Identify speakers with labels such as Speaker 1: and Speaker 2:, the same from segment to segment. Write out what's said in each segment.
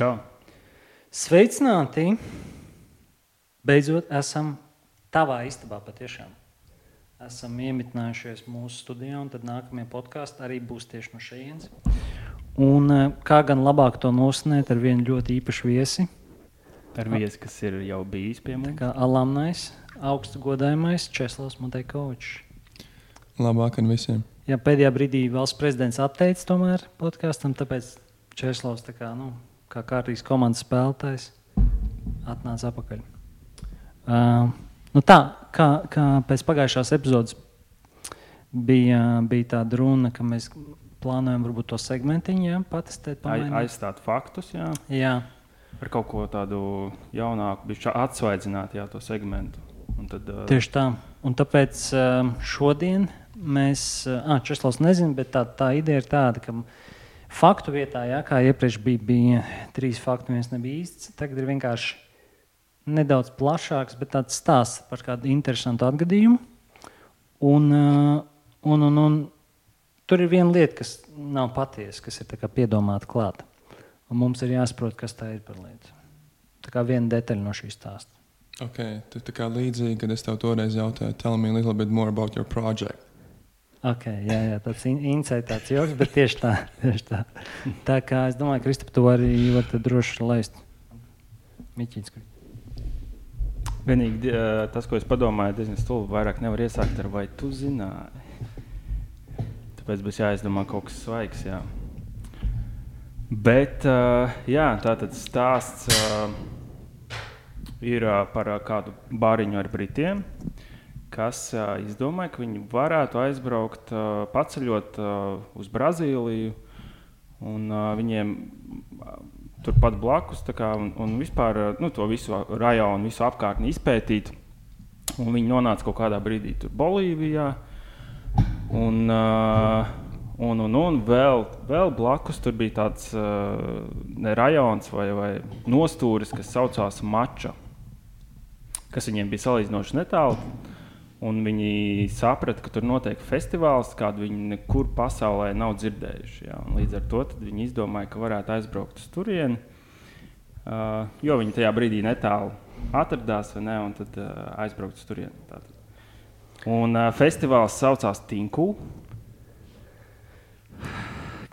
Speaker 1: Čau!
Speaker 2: Sveicināti! Beidzot, esam tavā istabā patiešām. Esam iemitinājušies mūsu studijā, un tad nākamie podkāsti arī būs tieši no šejienes. Un eh, kā gan labāk to nosnēt ar vienu ļoti īpašu viesi,
Speaker 1: Ar viesi, kas ir jau bijis pie
Speaker 2: tā
Speaker 1: mums.
Speaker 2: kā alamnais, augstu godājamais Česlavs Montekovičs.
Speaker 3: Labāk ar visiem.
Speaker 2: Ja pēdējā brīdī valsts prezidents atteica tomēr podkāstam, tāpēc Česlavs tā kā, nu, kā kārtīgs komandas spēlētājs atnāca atpakaļ. Uh, nu tā, kā, kā pēc pagājušās epizodes bija, bija tāda runa, ka mēs plānojam varbūt to segmentiņu ja, patestēt.
Speaker 1: Ai,
Speaker 2: pamainīt.
Speaker 1: aizstāt faktus, jā,
Speaker 2: Jā,
Speaker 1: ar kaut ko tādu jaunāku, bišķi atsvaidzināt jā, to segmentu. Un tad, uh,
Speaker 2: tieši tā. Un tāpēc um, šodien mēs, ah, Česlavs nezina, bet tā, tā ideja ir tāda, ka faktu vietā, jā, kā iepriekš bija, bija trīs fakti, viens nebija īsts, tagad ir vienkārši nedaudz plašāks, bet tāds stāsts par kādu interesantu atgadījumu. Un, uh, un, un, un tur ir viena lieta, kas nav patiesa, kas ir piedomāta klāta. Un mums ir jāsaprot, kas tā ir par lietu. Tā kā viena detaļa no šīs stāsta.
Speaker 3: Okay, tā kā līdzīgi, kad es tev toreiz jautāju, tell me a little bit more about your project.
Speaker 2: Okay, jā, jā, tāds in- insights joks, bet tieši tā. Tieši tā. tā kā es domāju, Kristap, to arī var droši laist. Miķīts.
Speaker 1: Vienīgi uh, tas, ko es padomāju, diezgan stulbi. Vairāk nevar iesākt ar vai tu zināji. Tāpēc būs jāizdomā kaut kas svaigs. Jā. Bet uh, jā, tā tad stāsts uh, ir uh, par uh, kādu bāriņu ar britiem, kas uh, izdomāja, ka viņi varētu aizbraukt, uh, paceļot uh, uz Brazīliju. Un, uh, viņiem turpat blakus kā, un, un vispār nu, to visu rajonu, visu apkārtni izpētīt. Un viņi nonāca kaut kādā brīdī tur Bolīvijā. Un, uh, un, un, un vēl, vēl blakus tur bija tāds uh, rajons vai, vai nostūris, kas saucās Mača, kas viņiem bija salīdzinoši netālu. Un viņi saprata, ka tur notiek festivāls, kādu viņi nekur pasaulē nav dzirdējuši. Jā. Un Līdz ar to viņi izdomāja, ka varētu aizbraukt uz turieni, uh, jo viņi tajā brīdī netālu atradās, ne, un tad uh, aizbraukt uz turieni. Tātad. Un uh, festivāls saucās Tinku.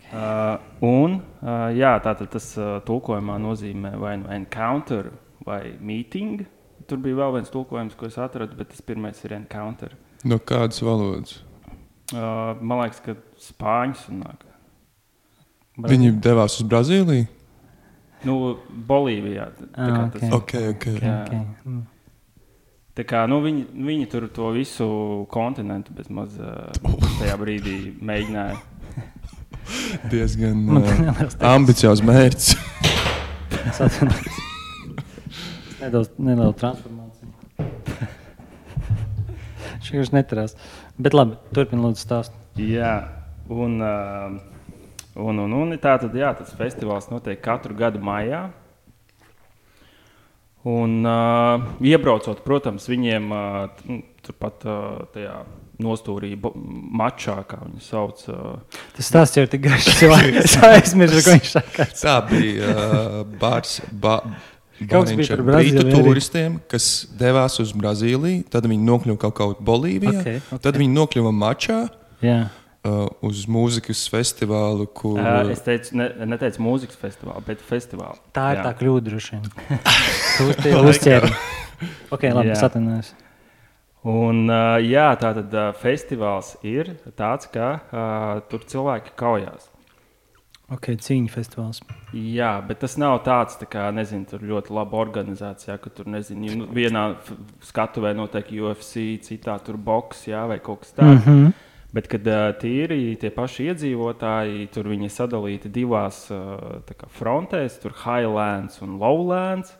Speaker 1: Uh, un uh, jā, tātad tas uh, tulkojumā nozīmē vai nu encounter vai meeting. Tur bija vēl viens tulkojums, ko es atradu, bet tas pirmais ir encounter.
Speaker 3: No kādas valodas?
Speaker 1: Uh, man liekas, ka spāņu sanāk.
Speaker 3: Viņi devās uz Brazīliju.
Speaker 1: Nu, Bolīvijā.
Speaker 2: Ah,
Speaker 1: kā
Speaker 2: ok.
Speaker 1: tas-
Speaker 3: Ok, ok.
Speaker 1: Jā.
Speaker 2: Okay. Mm.
Speaker 1: Tā kā, nu, viņi, viņi tur to visu kontinentu bezmaz uh, tajā brīdī mēģināja.
Speaker 3: Diezgan uh, ambiciozs mērķis.
Speaker 2: Nedaudz neliela transformācija. Šī vienkārši neturās. Bet labi, turpiniet, lūdzu, stāstīt.
Speaker 1: Jā, un, uh, un, un, un tā tad, jā, tas festivāls notiek katru gadu maijā. Un, uh, iebraucot, protams, viņiem uh, nu, turpat uh, tajā nostūrī, mačā, kā viņi sauc. Uh,
Speaker 2: Tas stāsts jau ir tik garš, ka es aizmirsu, ko viņš saka.
Speaker 3: Tā bija uh, bārs. Ba
Speaker 2: Kaut kas bija par Brazīliju
Speaker 3: Britu
Speaker 2: arī.
Speaker 3: turistiem, kas devās uz Brazīliju. Tad viņi nokļuva kaut kā Bolīvijā.
Speaker 2: Ok, ok.
Speaker 3: Tad viņi nokļuva Mačā
Speaker 2: Jā,
Speaker 3: uh, uz mūzikas festivālu, kur
Speaker 1: uh, es teicu, ne, neteicu mūzikas festivālu, bet festivālu.
Speaker 2: tā ir
Speaker 1: Jā.
Speaker 2: tā kļūda, droši vien. Tu uz tie uzķēri. Ok, labi, es atvainojos.
Speaker 1: Un, uh, jā, tā tad uh, festivāls ir tāds, ka uh, tur cilvēki kaujās.
Speaker 2: Ok, cīņa festivāls.
Speaker 1: Jā, bet tas nav tāds, tā kā, nezinu, tur ļoti laba organizācija, ka tur, nezinu, nu, vienā skatuvē notiek UFC, citā tur boks, jā, vai kaut kas tāds. Mm -hmm. Bet, kad tīri tie paši iedzīvotāji, tur viņi ir sadalīti divās kā frontēs, tur Highlands un Lowlands,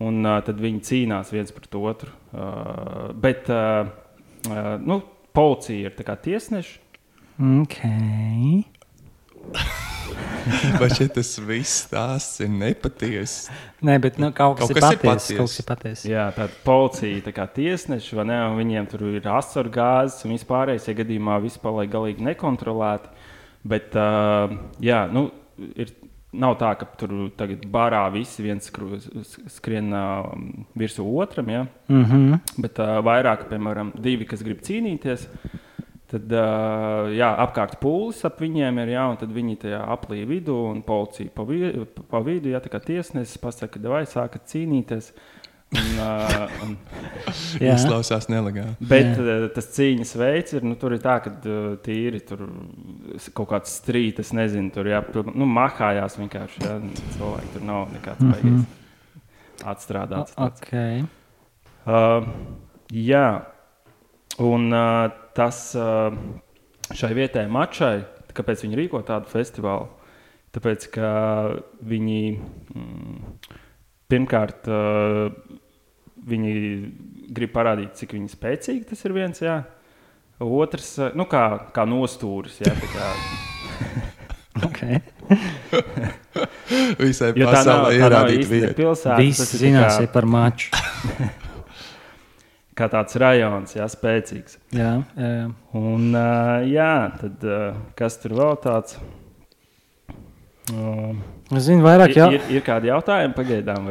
Speaker 1: un tad viņi cīnās viens pret otru. Bet, nu, policija ir tā kā tiesneši.
Speaker 2: Ok.
Speaker 3: Vai šeit tas viss stāsts ir nepatiess?
Speaker 2: Nē, bet nu, kaut kas,
Speaker 3: Kaut
Speaker 2: ir
Speaker 3: kas ir
Speaker 2: patiesa. kas ir patiesa.
Speaker 1: Jā, tāda policija, tā kā tiesneši, vai ne? un Viņiem tur ir asaru gāzes, un vispārējais, ja gadījumā viss paliek galīgi nekontrolēti. Bet, uh, jā, nu, ir nav tā, ka tur tagad barā visi viens skrien uh, virsū otram, ja?
Speaker 2: Mm -hmm.
Speaker 1: bet uh, vairāk, piemēram, divi, kas grib cīnīties. Tad jā, apkārt pūlis ap viņiem ir, jā, un tad viņi tajā aplī vidū un policija pa, vi, pa vidu, ja tā kā tiesnesis pasaka, vai sākat cīnīties. Un, uh, un,
Speaker 2: Jā,
Speaker 3: Izklausās nelegāli.
Speaker 1: Bet uh, tas cīņas veids ir, nu, tur ir tā, ka tīri tur kaut kāds strīds, es nezinu, tur jā, pil- nu, mahājās vienkārši. Jā, cilvēki tur nav nekāds
Speaker 2: Mhm.
Speaker 1: beigas atstrādāts. tāds.
Speaker 2: ok.
Speaker 1: Uh, jā, un uh, tas uh, šai vietai mačai, kāpēc viņi rīko tādu festivālu? Tāpēc, ka viņi mm, pirmkārt uh, viņi grib parādīt, cik viņi spēcīgi tas ir viens. Jā. Otrs, uh, nu, kā, kā nostūris. Jā, tā kā,
Speaker 2: okay.
Speaker 3: Visai
Speaker 1: jo tā nav,
Speaker 3: pasaulē
Speaker 1: tā nav
Speaker 3: ierādīt
Speaker 1: īsti
Speaker 3: vietu.
Speaker 1: pilsēta. Ir tā
Speaker 2: zinās
Speaker 1: kā,
Speaker 2: par maču.
Speaker 1: kā tāds rajons, jā, spēcīgs.
Speaker 2: Jā, jā, jā.
Speaker 1: Un, uh, jā, tad uh, kas tur vēl tāds? Uh,
Speaker 2: Es zinu, vairāk
Speaker 1: ir,
Speaker 2: jau
Speaker 1: ir, ir kādi jautājumi pagaidām?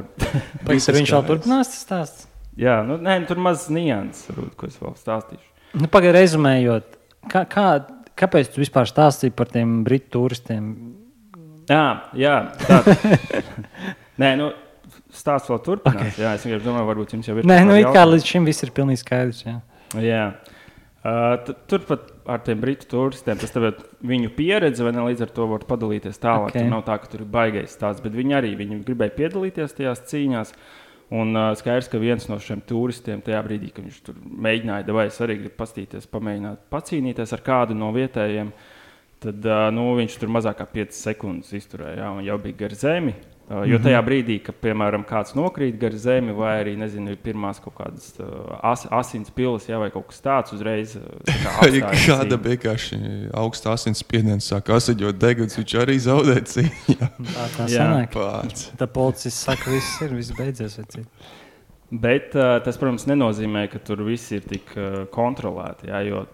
Speaker 2: Pēc tam viņš vēl turpinās tas stāsts.
Speaker 1: jā, nu, nē, tur maz nianses, varbūt, ko es vēl stāstīšu.
Speaker 2: Nu, Pagaidā rezumējot, kā, kā, kāpēc tu vispār stāstīji par tiem britu turistiem?
Speaker 1: Jā, jā tā. nē, nu, stāsts vēl turpinās. Okay. Jā, es vienkārši domāju, varbūt jums jau ir.
Speaker 2: Nē, nu, kā līdz šim viss ir pilnīgi skaidrs. Jā.
Speaker 1: Jā. Uh, tu- Turpat ar tiem britu turistiem tas ir viņu pieredze, vai ne? Līdz ar to var padalīties tālāk.
Speaker 2: Ok.
Speaker 1: Okay. Tur nav tā, ka tur ir baigais stāsts, bet viņi arī viņi gribēja piedalīties tajās cīņās. Un uh, skaidrs, ka viens no šiem turistiem tajā brīdī, kad viņš tur mēģināja, vai es arī gribu pastīties, pamēģināt pacīnīties ar kādu no vietējiem, tad uh, nu, viņš tur mazāk kā 5 sekundes izturēja, jā, un jau bija gar zemi. Uh, jo tajā brīdī, kad piemēram kāds nokrīt gar zemi, vai arī nezinu, ir pirmās kaut kādas uh, as, asins pilas, jā, vai kaut kas tāds, uzreiz tā kā
Speaker 3: Ja
Speaker 1: apstājas
Speaker 3: kāda vienkārši augsta asinsspiediens sāk asiņot deguns, viņš arī zaudē cīņu.
Speaker 2: Tā tā
Speaker 1: Jā.
Speaker 2: sanāk.
Speaker 3: Pats.
Speaker 2: Tā policists saka, viss ir, viss beidzies.
Speaker 1: Bet uh, tas, protams, nenozīmē, ka tur viss ir tik uh, kontrolēti. Jā, jo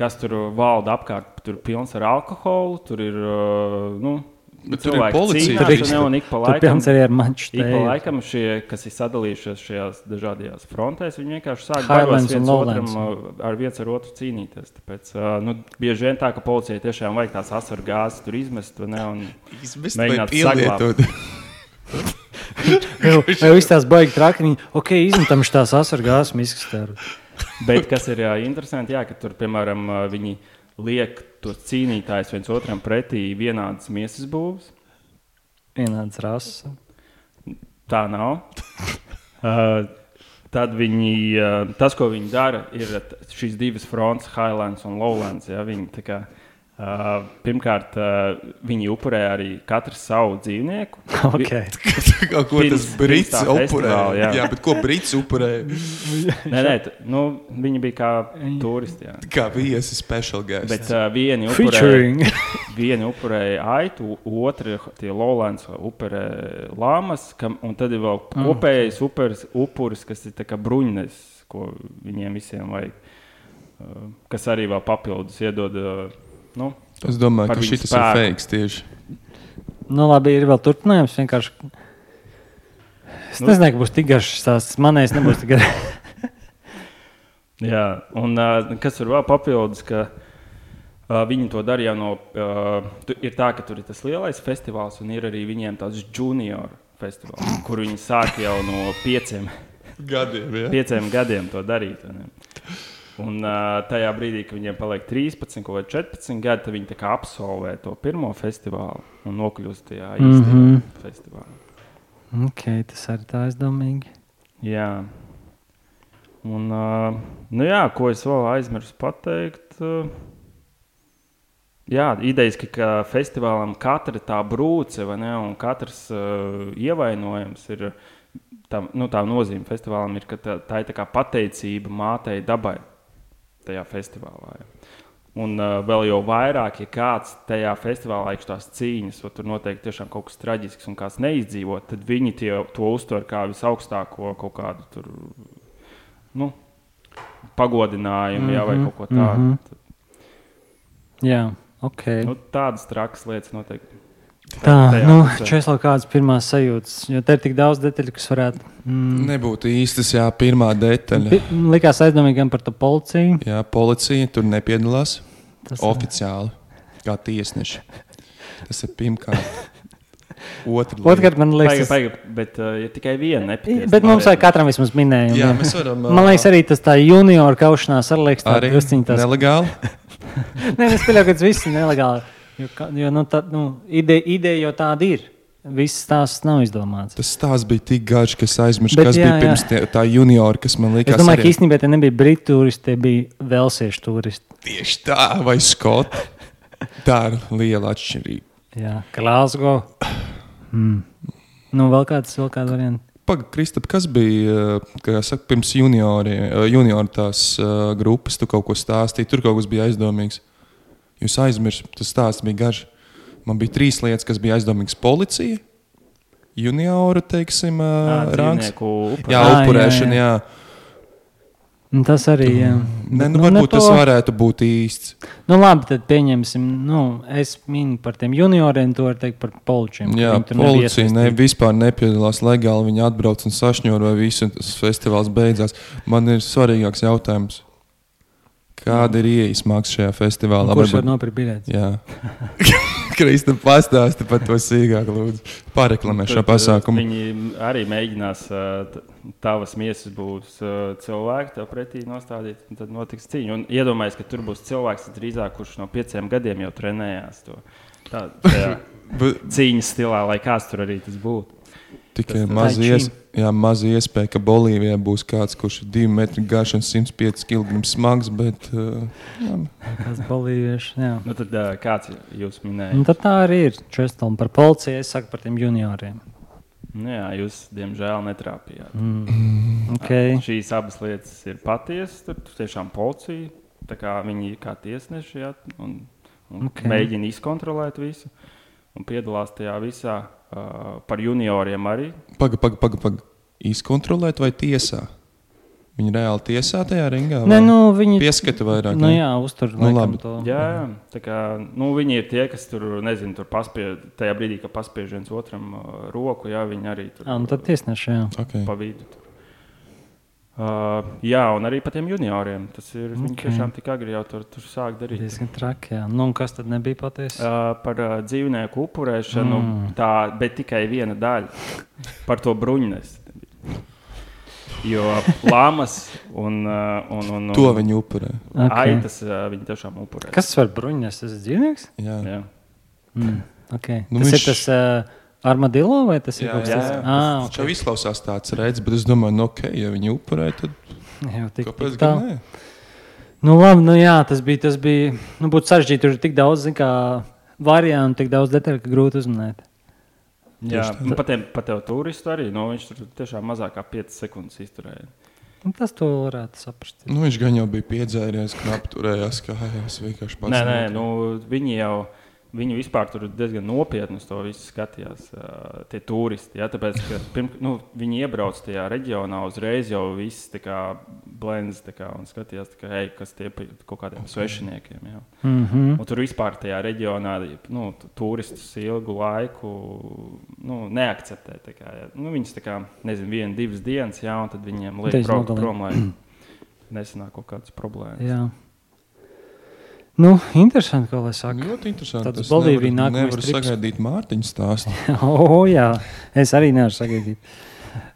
Speaker 1: kas tur valda apkārt, tur ir pilns ar alkoholu, tur ir uh, nu,
Speaker 3: Bet tur ir policija.
Speaker 1: cīnās,
Speaker 2: Tur
Speaker 1: un ik pa laikam. Ik pa laikam šie, kas ir sadalījušies šajās dažādajās frontēs, viņi vienkārši sāk
Speaker 2: un
Speaker 1: viens otram, uh, ar viens ar otru cīnīties. Tāpēc uh, nu, bieži vien tā, ka policijai tiešām vajag tās asaru gāzes tur izmest. vai Ne, un,
Speaker 3: Izmest
Speaker 1: Mēģināt
Speaker 3: pielietot.
Speaker 2: Jau jau viss tās baigi traki. Viņi, ok, izmetam šīs asargās miskastēru.
Speaker 1: bet kas ir jā, interesanti, jā, ka tur, piemēram, uh, viņi liek tos cīnītājus viens otram pretī vienādas miesas būvs.
Speaker 2: Vienāds rases.
Speaker 1: Tā nav. uh, tad viņi, uh, tas, ko viņi dara, ir šīs divas frontes, Highlands un Lowlands. Ja, viņi, kā, uh, pirmkārt, uh, viņi upurē arī katru savu dzīvnieku.
Speaker 2: Okay.
Speaker 3: Kā ko tas
Speaker 1: tā
Speaker 3: upurē?
Speaker 1: jā.
Speaker 3: Jā, bet ko brits upurē?
Speaker 1: Nē, nē, t- nu, viņi bija kā turisti. Jā.
Speaker 3: Kā viesi special guest.
Speaker 1: Bet uh, vieni upurēja
Speaker 2: Featuring.
Speaker 1: vieni upurēja aitu, otri tie Lowlands upurē lāmas, kam, un tad ir vēl
Speaker 2: Mm.
Speaker 1: kopējais upuris, upuris, kas ir tā kā bruņnes, ko viņiem visiem vajag. Uh, kas arī vēl papildus iedod. Uh, nu,
Speaker 3: es domāju, ka šis ir fakes tieši.
Speaker 2: Nu, labi, ir vēl turpinājums. Vienkārši. Es
Speaker 1: Nu.
Speaker 2: nezinu, ka būs tik garš stāsts. Manējais nebūs tik garš.
Speaker 1: jā, un uh, kas ir vēl papildus, ka uh, viņi to darīja no. Uh, tu, ir tā, ka tur ir tas lielais festivāls, un ir arī viņiem tāds junior festivāls, kur viņi sāk jau no pieciem.
Speaker 3: Gadiem, jā.
Speaker 1: pieciem gadiem to darīt. ne? Un uh, tajā brīdī, kad viņiem paliek 13 vai 14 gadi, tad viņi absolvē to pirmo festivālu un nokļūst tajā īstajā mm. -hmm. festivālā.
Speaker 2: ok, tas arī tā aizdomīgi.
Speaker 1: Jā. Un, uh, nu jā, ko es vēl aizmirsu pateikt? Uh, jā, idejas, ka, ka festivālam katra tā brūce vai ne, un katrs uh, ievainojums ir. Tā, nu, tā nozīme festivālam ir, ka tā, tā ir tā pateicība mātei dabai tajā festivālā. Ja. Un uh, vēl jau vairāk, ja kāds tajā festivālā ir tās cīņas, vai tur noteikti tiešām kaut kas traģisks un kāds neizdzīvot, tad viņi tie, to uztver kā visaugstāko kaut kādu tur, nu, pagodinājumu, mm -hmm, jā, vai kaut ko tādu.
Speaker 2: mhm.
Speaker 1: Mm -hmm.
Speaker 2: Jā, ok.
Speaker 1: nu, tādas trakas lietas noteikti.
Speaker 2: Tā,
Speaker 1: tajā
Speaker 2: nu. Česlo, kādas pirmās sajūtas? Jo te ir tik daudz detaļu, kas varētu. Mm,
Speaker 3: Nebūtu īstas, jā, pirmā detaļa.
Speaker 2: pi- likās aizdomīgi gan par to policiju.
Speaker 3: Jā, policija tur nepiedalās
Speaker 2: Tas,
Speaker 3: oficiāli, kā tiesneši. Tas ir pirmkārt. Otra
Speaker 2: Otrkārt, man liekas,
Speaker 1: paiga, bet uh, ja tikai viena nepatiesa.
Speaker 2: bet mums vajag katram vismaz minējumu.
Speaker 3: Jā,
Speaker 2: jā.
Speaker 3: mēs varam.
Speaker 2: Man liekas, arī tas tā junior kaušanās arī liekas,
Speaker 3: arī
Speaker 2: tāds drusciņ tas.
Speaker 3: nelegāli.
Speaker 2: Nē, es pieļauju, ka tas viss ir nelegāli. Jo, ka- jo nu, tā, nu, ideja, ideja jau tāda ir. Viss tās nav izdomāts.
Speaker 3: Tas stāsts bija tik garš, ka es aizmirsu, kas
Speaker 2: jā,
Speaker 3: bija pirms tie, tā juniora, kas man
Speaker 2: Es
Speaker 3: likās.
Speaker 2: domāju, ka
Speaker 3: arī-
Speaker 2: īstenībā tie nebija brītu turisti, tie bija velsiešu turisti.
Speaker 3: Tieši tā, vai skoti. Tā ir liela atšķirība.
Speaker 2: Jā, Glasgow. Mm. Nu, vēl kāds, vēl kāda varianta.
Speaker 3: Pagaid, Kristap, kas bija kā saka, pirms juniori, uh, junior tās uh, grupas? Tu kaut ko stāstīji, tur kaut kas bija aizdomīgs. Jūs aizmirsāt, tas stāsts bija garš. Man bija trīs lietas, kas bija aizdomīgas. Policija, junioru, teiksim, uh, rangs.
Speaker 1: Upur.
Speaker 3: Jā,
Speaker 2: Ā, jā,
Speaker 3: upurēšana, jā.
Speaker 2: Nu, tas arī. Jā.
Speaker 3: Nē,
Speaker 2: Bet,
Speaker 3: nu,
Speaker 2: ne
Speaker 3: varbūt tas
Speaker 2: to-
Speaker 3: varētu būt īsts.
Speaker 2: Nu, labi, tad pieņemsim. Nu, es minu par tiem junioriem, to var teikt par poličiem.
Speaker 3: Jā, policija ne, vispār nepiedalās legāli. Viņi atbrauc un sašņoro, vai visu un tas festivāls beidzās. Man ir svarīgāks jautājums. Kāda ir ieejas maksa šajā festivālā?
Speaker 2: Kurš var nopirkt biļeti?
Speaker 3: Jā, Krista, pastāsti par to sīkāk, lūdzu. Pareklamē šo
Speaker 1: uh,
Speaker 3: pasākumu.
Speaker 1: Viņi arī mēģinās t- tavas miesas būs uh, cilvēki, tev pretī nostādīt, un tad notiks cīņa. Un iedomājies, ka tur būs cilvēks drīzāk, kurš no pieciem gadiem jau trenējās to tā, cīņas stilā, lai kāds tur arī tas būtu.
Speaker 3: Tikai
Speaker 1: Tas-
Speaker 3: maz,
Speaker 2: Tai
Speaker 3: ies, maz iespēja, ka Bolīvijā būs kāds, kurš ir 2 metri garš un 105 kg smags, bet uh, jā,
Speaker 2: Tas bolīvieši. Jā.
Speaker 1: Nu, tad, uh, kāds jūs minējāt?
Speaker 2: tad tā arī ir. Čestam par policiju, es saku par tiem junioriem.
Speaker 1: Nu, jā, jūs diemžēl netrāpījāt.
Speaker 2: Mm. Okay.
Speaker 1: Šīs abas lietas ir patiesas. Tur tiešām policija, tā kā viņi ir kā tiesneši, jā, un, un
Speaker 2: Ok.
Speaker 1: okay. mēģina izkontrolēt visu. Un piedalās tajā visā uh, par junioriem arī.
Speaker 3: paga, paga, paga, paga. Izkontrolēt vai tiesā? Viņi reāli tiesā tajā ringā?
Speaker 2: Nē,
Speaker 3: vai
Speaker 2: nu, viņi
Speaker 3: Pieskata vairāk.
Speaker 2: nu,
Speaker 3: ne?
Speaker 2: jā, uztur
Speaker 3: Nu, labi.
Speaker 2: to.
Speaker 1: Jā, jā. Tā kā, nu, viņi ir tie, kas tur, nezinu, tur paspiež, tajā brīdī, kad paspiež viens otram uh, roku, jā, viņi arī tur
Speaker 2: Jā, un tad tiesneši. Jā.
Speaker 3: Okay.
Speaker 1: pa vidu. Tur. Uh, jā, un arī par tiem junioriem. Tas ir. Okay. Viņi tiešām tik agri jau tur, tur sāk darīt.
Speaker 2: Diezgan traki. Jā. Nu, kas tad nebija patiesa?
Speaker 1: Uh, par uh, dzīvnieku upurēšanu,
Speaker 2: Mm.
Speaker 1: tā, bet tikai viena daļa par to bruņinēs. Jo lāmas un, uh, un, un, un
Speaker 3: To viņi upurē.
Speaker 2: Okay.
Speaker 1: aitas uh, viņi tiešām upurē.
Speaker 2: Kas tas var bruņināt? Tas ir dzīvnieks?
Speaker 3: Jā.
Speaker 1: Jā.
Speaker 2: Mm. Okay.
Speaker 3: Nu,
Speaker 2: tas
Speaker 3: viņš...
Speaker 2: ir tas uh, armadillo vai tas ir
Speaker 3: Jā,
Speaker 2: kaut kas tāds?
Speaker 3: jā.
Speaker 2: Ah,
Speaker 3: Viņš jau izklausās tāds redzes, bet es domāju, nu, ok, ja viņi upurē, tad
Speaker 2: Jā, tik,
Speaker 3: kāpēc
Speaker 2: tik
Speaker 3: gan
Speaker 2: tā.
Speaker 3: ne?
Speaker 2: Nu, labi, nu, jā, tas bija. Tas bija nu, būtu sarežģīti. Tur ir tik daudz zin, kā, variantu, tik daudz detaļu, ka grūti uzminēt.
Speaker 1: Jā, un pat tiem- pat tev turistu arī. Nu, viņš tur tiešām mazāk kā 5 sekundes izturēja.
Speaker 2: Nu, tas to varētu saprast.
Speaker 3: Nu, viņš gan jau bija piedzēries, knapi turējās kājās. Vienkārši pats.
Speaker 1: Nē, nē, nu, viņi jau viņi vispār tur diezgan nopietni uz to visu skatījās. Uh, tie turisti. Ja, tāpēc, ka, pirm, nu, viņi iebrauc tajā reģionā uzreiz jau viss blends un skatījās, ka, hei, kas tie pa kaut kādiem svešiniekiem. Ja.
Speaker 2: Mm -hmm.
Speaker 1: Un tur vispār tajā reģionā nu, tu- turistus ilgu laiku nu, neakceptē. Kā, ja. nu, viņus tā kā, nezinu, viena, divas dienas, jā, un tad viņiem liek
Speaker 2: nogalina.
Speaker 1: prom, lai nesanāk kaut kādas problēmas.
Speaker 2: Jā. Nu, interesanti, ko lai saka.
Speaker 3: Ļoti interesanti.
Speaker 2: Tāds Bolīvija nākamais
Speaker 3: Nevaru
Speaker 2: trips.
Speaker 3: sagaidīt Mārtiņu stāstu.
Speaker 2: O, jā, es arī nevaru sagaidīt.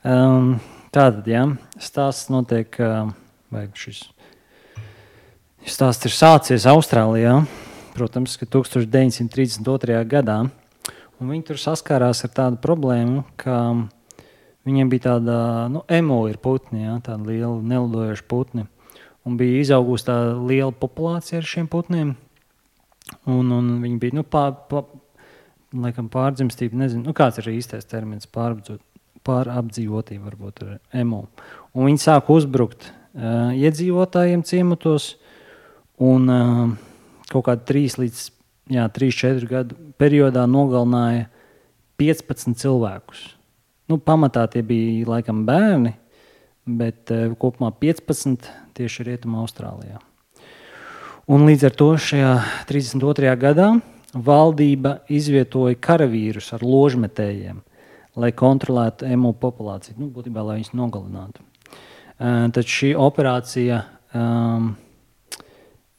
Speaker 2: Um, tātad, jā, stāsts notiek, um, vai šis stāsts ir sācies Austrālijā, protams, ka 1932. gadā. Un viņi tur saskārās ar tādu problēmu, ka viņiem bija tāda nu, emo ir putni, jā, tāda liela nelidojoša putni. Un bija izaugusi tā liela populācija ar šiem putniem. Un, un viņi bija nu, pār, pār, laikam, pārdzimstība, nezinu, nu, kāds ir īstais termins, pārapdzīvot- pārapdzīvotība, varbūt ar emo. Un viņi sāka uzbrukt uh, iedzīvotājiem ciematos, un uh, kaut kādā 3 līdz jā, 3, 4 gadu periodā nogalināja 15 cilvēkus. Nu, pamatā tie bija laikam bērni, bet uh, kopumā 15 tieši Rietumā Austrālijā. Un līdz ar to šajā 32. gadā valdība izvietoja karavīrus ar ložmetējiem, lai kontrolētu emu populāciju. Nu, būtībā, lai viņus nogalinātu. Uh, tad šī operācija um,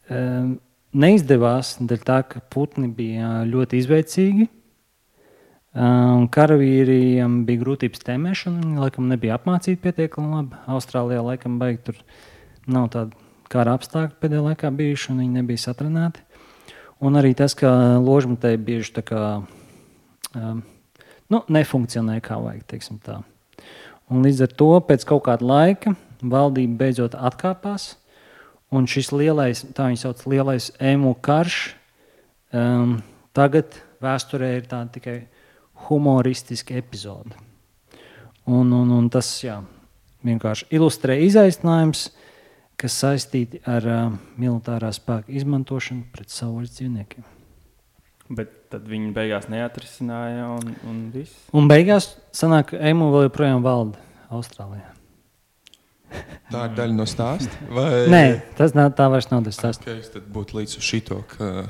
Speaker 2: um, neizdevās dēļ tā, ka putni bija ļoti izveicīgi. Um, karavīriem bija grūtības tēmēšana, viņi laikam nebija apmācīti pietiekami labi. Austrālijā laikam baigi tur nav tāda kara apstākļi pēdējā laikā bijuši, un viņi nebija satrenēti. Un arī tas, ka ložmetēji bieži tā kā um, nu, nefunkcionē kā vajag. Un līdz ar to pēc kaut kāda laika valdība beidzot atkāpās. Un šis lielais, tā viņa sauc, lielais emu karš, um, tagad vēsturē ir tāda tikai humoristiska epizode. Un, un, un tas jā, vienkārši ilustrē izaicinājums, kas saistīti ar uh, militārā spēka izmantošanu pret savvaļas dzīvniekiem.
Speaker 1: Bet tad viņi beigās neatrisināja, un, un viss.
Speaker 2: Un beigās sanāk, ka emu vēl joprojām valda Austrālijā.
Speaker 3: Tā ir daļa no stāsta. Vai...
Speaker 2: Nē, tas nav, tā vairs nav tas stāsts.
Speaker 3: Okay, tad būtu līdz šito, ka